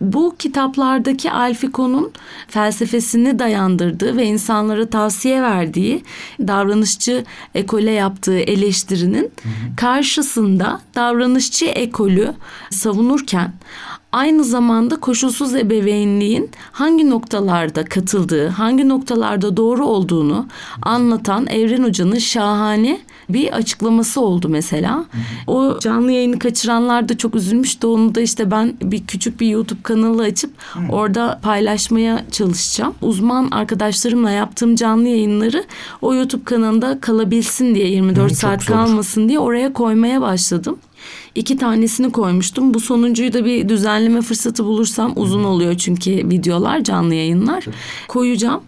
Bu kitaplardaki Alfiko'nun felsefesini dayandırdığı ve insanlara tavsiye verdiği davranışçı ekole yaptığı eleştirinin karşısında davranışçı ekolü savunurken aynı zamanda koşulsuz ebeveynliğin hangi noktalarda katıldığı, hangi noktalarda doğru olduğunu anlatan Evren Hoca'nın şahane bir açıklaması oldu mesela. O canlı yayını kaçıranlar da çok üzülmüştü. Onu da işte ben bir küçük bir YouTube kanalı açıp orada paylaşmaya çalışacağım. Uzman arkadaşlarımla yaptığım canlı yayınları o YouTube kanalında kalabilsin diye 24 Hı, saat kalmasın diye oraya koymaya başladım. İki tanesini koymuştum. Bu sonuncuyu da bir düzenleme fırsatı bulursam uzun oluyor çünkü videolar, canlı yayınlar. Koyacağım.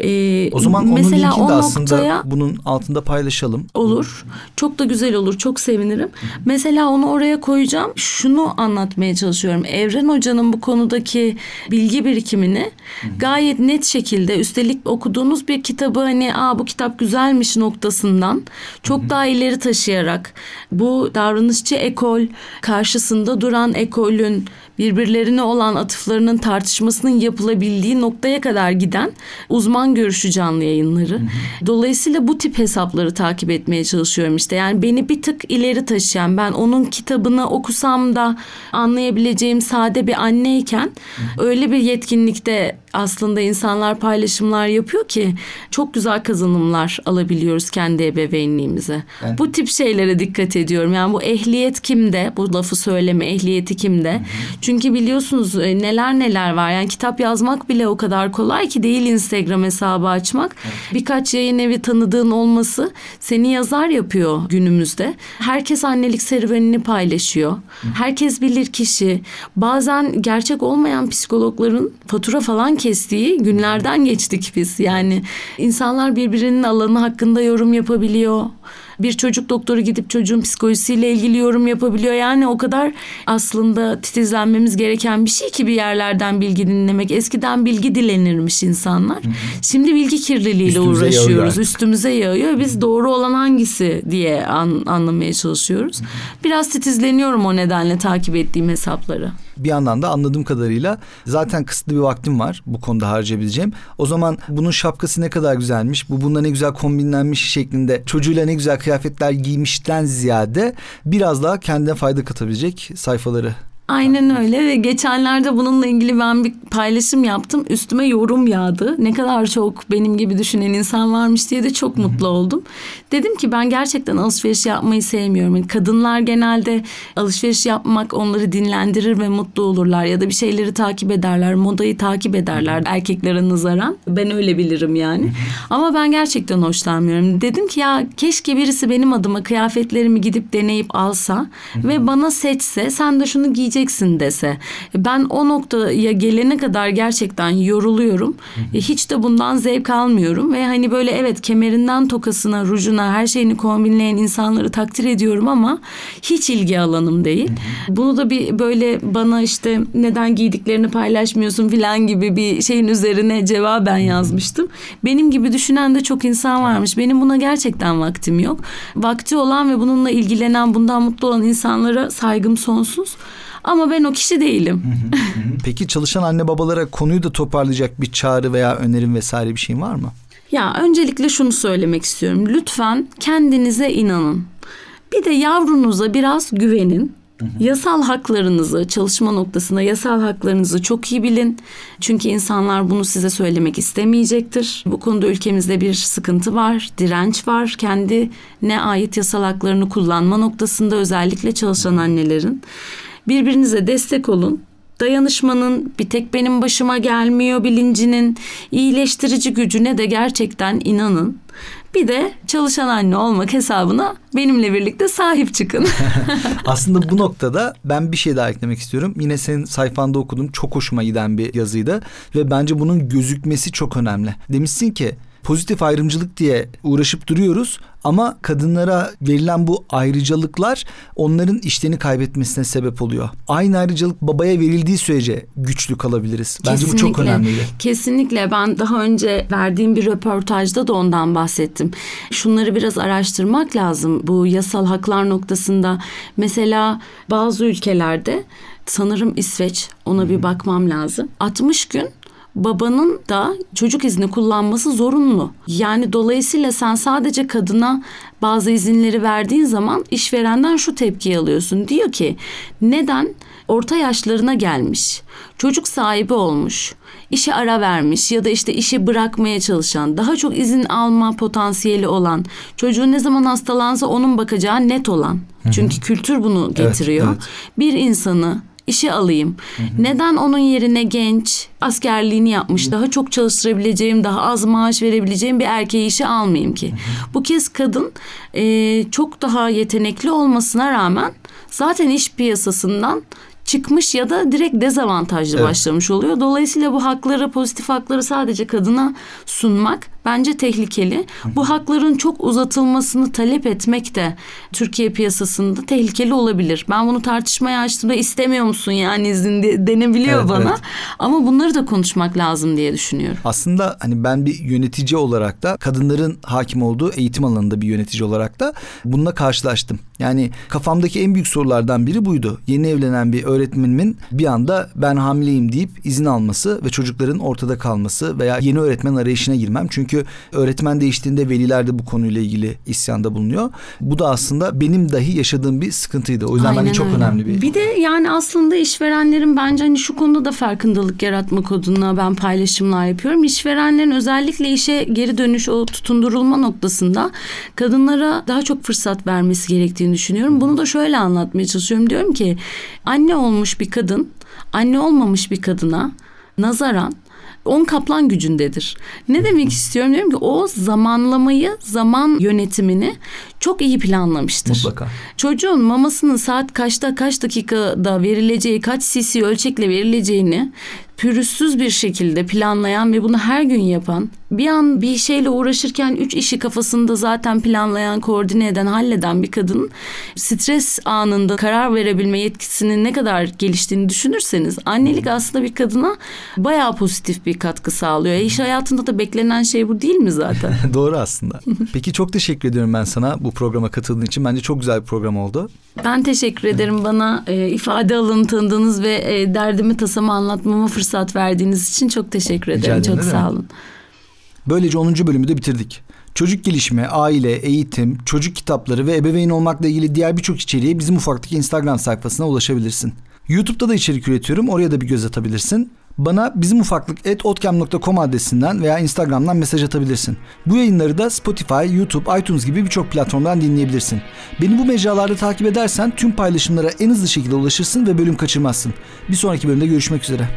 Ee, o zaman onun mesela linkini de aslında noktaya, bunun altında paylaşalım. Olur. Çok da güzel olur. Çok sevinirim. Mesela onu oraya koyacağım. Şunu anlatmaya çalışıyorum. Evren Hoca'nın bu konudaki bilgi birikimini gayet net şekilde üstelik okuduğunuz bir kitabı hani aa bu kitap güzelmiş noktasından çok daha ileri taşıyarak bu davranışçı ekol karşısında duran ekolün birbirlerine olan atıflarının tartışmasının yapılabildiği noktaya kadar giden uzman görüşü canlı yayınları. Dolayısıyla bu tip hesapları takip etmeye çalışıyorum işte. Yani beni bir tık ileri taşıyan ben onun kitabını okusam da anlayabileceğim sade bir anneyken öyle bir yetkinlikte aslında insanlar paylaşımlar yapıyor ki çok güzel kazanımlar alabiliyoruz kendi ebeveynliğimize. Yani, bu tip şeylere dikkat ediyorum. Yani bu ehliyet kim kimde? Bu lafı söyleme ehliyeti kimde? Çünkü biliyorsunuz e, neler neler var. Yani kitap yazmak bile o kadar kolay ki değil Instagram hesabı açmak. Birkaç yayın evi tanıdığın olması seni yazar yapıyor günümüzde. Herkes annelik serüvenini paylaşıyor. Herkes bilir kişi. Bazen gerçek olmayan psikologların fatura falan kestiği günlerden geçtik biz. Yani insanlar birbirinin alanı hakkında yorum yapabiliyor. Bir çocuk doktoru gidip çocuğun psikolojisiyle ilgili yorum yapabiliyor. Yani o kadar aslında titizlenmemiz gereken bir şey ki bir yerlerden bilgi dinlemek. Eskiden bilgi dilenirmiş insanlar. Şimdi bilgi kirliliğiyle Üstümüze uğraşıyoruz. yağıyor. Üstümüze yağıyor. Biz doğru olan hangisi diye an- anlamaya çalışıyoruz. Biraz titizleniyorum o nedenle takip ettiğim hesapları. Bir yandan da anladığım kadarıyla zaten kısıtlı bir vaktim var bu konuda harcayabileceğim. O zaman bunun şapkası ne kadar güzelmiş, bu bununla ne güzel kombinlenmiş şeklinde çocuğuyla ne güzel kıyafetler giymişten ziyade biraz daha kendine fayda katabilecek sayfaları Aynen öyle ve geçenlerde bununla ilgili ben bir paylaşım yaptım. Üstüme yorum yağdı. Ne kadar çok benim gibi düşünen insan varmış diye de çok mutlu oldum. Dedim ki ben gerçekten alışveriş yapmayı sevmiyorum. Yani kadınlar genelde alışveriş yapmak onları dinlendirir ve mutlu olurlar. Ya da bir şeyleri takip ederler, modayı takip ederler erkeklere nazaran. Ben öyle bilirim yani. Ama ben gerçekten hoşlanmıyorum. Dedim ki ya keşke birisi benim adıma kıyafetlerimi gidip deneyip alsa ve bana seçse sen de şunu giyeceksin dese. Ben o noktaya gelene kadar gerçekten yoruluyorum. Hiç de bundan zevk almıyorum ve hani böyle evet kemerinden tokasına, rujuna her şeyini kombinleyen insanları takdir ediyorum ama hiç ilgi alanım değil. Bunu da bir böyle bana işte neden giydiklerini paylaşmıyorsun falan gibi bir şeyin üzerine cevaben yazmıştım. Benim gibi düşünen de çok insan varmış. Benim buna gerçekten vaktim yok. Vakti olan ve bununla ilgilenen, bundan mutlu olan insanlara saygım sonsuz. Ama ben o kişi değilim. Peki çalışan anne babalara konuyu da toparlayacak bir çağrı veya önerim vesaire bir şeyin var mı? Ya öncelikle şunu söylemek istiyorum. Lütfen kendinize inanın. Bir de yavrunuza biraz güvenin. Yasal haklarınızı, çalışma noktasında yasal haklarınızı çok iyi bilin. Çünkü insanlar bunu size söylemek istemeyecektir. Bu konuda ülkemizde bir sıkıntı var, direnç var. Kendine ait yasal haklarını kullanma noktasında özellikle çalışan annelerin. Birbirinize destek olun. Dayanışmanın bir tek benim başıma gelmiyor bilincinin iyileştirici gücüne de gerçekten inanın. Bir de çalışan anne olmak hesabına benimle birlikte sahip çıkın. Aslında bu noktada ben bir şey daha eklemek istiyorum. Yine senin sayfanda okudum. Çok hoşuma giden bir yazıydı. Ve bence bunun gözükmesi çok önemli. Demişsin ki pozitif ayrımcılık diye uğraşıp duruyoruz ama kadınlara verilen bu ayrıcalıklar onların işlerini kaybetmesine sebep oluyor. Aynı ayrıcalık babaya verildiği sürece güçlü kalabiliriz. Bence bu çok Kesinlikle. önemliydi. Kesinlikle ben daha önce verdiğim bir röportajda da ondan bahsettim. Şunları biraz araştırmak lazım bu yasal haklar noktasında. Mesela bazı ülkelerde sanırım İsveç ona bir bakmam lazım. 60 gün babanın da çocuk izni kullanması zorunlu. Yani dolayısıyla sen sadece kadına bazı izinleri verdiğin zaman işverenden şu tepkiyi alıyorsun. Diyor ki neden orta yaşlarına gelmiş, çocuk sahibi olmuş, işe ara vermiş ya da işte işi bırakmaya çalışan, daha çok izin alma potansiyeli olan, çocuğu ne zaman hastalansa onun bakacağı net olan. Çünkü kültür bunu getiriyor. evet. Bir insanı işe alayım. Neden onun yerine genç, askerliğini yapmış, daha çok çalıştırabileceğim, daha az maaş verebileceğim bir erkeği işe almayayım ki? Bu kez kadın e, çok daha yetenekli olmasına rağmen zaten iş piyasasından çıkmış ya da direkt dezavantajlı Evet. başlamış oluyor. Dolayısıyla bu hakları, pozitif hakları sadece kadına sunmak bence tehlikeli. Bu hakların çok uzatılmasını talep etmek de Türkiye piyasasında tehlikeli olabilir. Ben bunu tartışmaya açtığımda istemiyor musun yani izin de- denebiliyor Evet, bana. evet. Ama bunları da konuşmak lazım diye düşünüyorum. Aslında hani ben bir yönetici olarak da kadınların hakim olduğu eğitim alanında bir yönetici olarak da bununla karşılaştım. Yani kafamdaki en büyük sorulardan biri buydu. Yeni evlenen bir öğretmenimin bir anda ben hamileyim deyip izin alması ve çocukların ortada kalması veya yeni öğretmen arayışına girmem. Çünkü Çünkü öğretmen değiştiğinde veliler de bu konuyla ilgili isyanda bulunuyor. Bu da aslında benim dahi yaşadığım bir sıkıntıydı. O yüzden Aynen bence çok öyle. önemli bir Bir de yani aslında işverenlerin bence hani şu konuda da farkındalık yaratmak adına ben paylaşımlar yapıyorum. İşverenlerin özellikle işe geri dönüş o tutundurulma noktasında kadınlara daha çok fırsat vermesi gerektiğini düşünüyorum. Bunu da şöyle anlatmaya çalışıyorum. Diyorum ki anne olmuş bir kadın anne olmamış bir kadına nazaran on kaplan gücündedir. Ne demek istiyorum diyorum ki o zamanlamayı, zaman yönetimini çok iyi planlamıştır. mutlaka. Çocuğun mamasının saat kaçta kaç dakikada verileceği, kaç cc ölçekle verileceğini pürüzsüz bir şekilde planlayan ve bunu her gün yapan, bir an bir şeyle uğraşırken üç işi kafasında zaten planlayan, koordine eden, halleden bir kadın stres anında karar verebilme yetkisinin ne kadar geliştiğini düşünürseniz annelik aslında bir kadına bayağı pozitif bir katkı sağlıyor. E, İş hayatında da beklenen şey bu değil mi zaten? Doğru aslında. Peki çok teşekkür ediyorum ben sana bu programa katıldığın için. Bence çok güzel bir program oldu. Ben teşekkür ederim bana e, ifade alanı tanıdığınız ve e, derdimi tasamı anlatmama fırsat verdiğiniz için çok teşekkür Rica ederim. ederim, Çok sağ olun. Böylece 10. bölümü de bitirdik. Çocuk gelişimi, aile, eğitim, çocuk kitapları ve ebeveyn olmakla ilgili diğer birçok içeriğe bizim ufaktaki Instagram sayfasına ulaşabilirsin. YouTube'da da içerik üretiyorum. Oraya da bir göz atabilirsin. Bana bizim ufaklık etotkem.com adresinden veya Instagram'dan mesaj atabilirsin. Bu yayınları da Spotify, YouTube, iTunes gibi birçok platformdan dinleyebilirsin. Beni bu mecralarda takip edersen tüm paylaşımlara en hızlı şekilde ulaşırsın ve bölüm kaçırmazsın. Bir sonraki bölümde görüşmek üzere.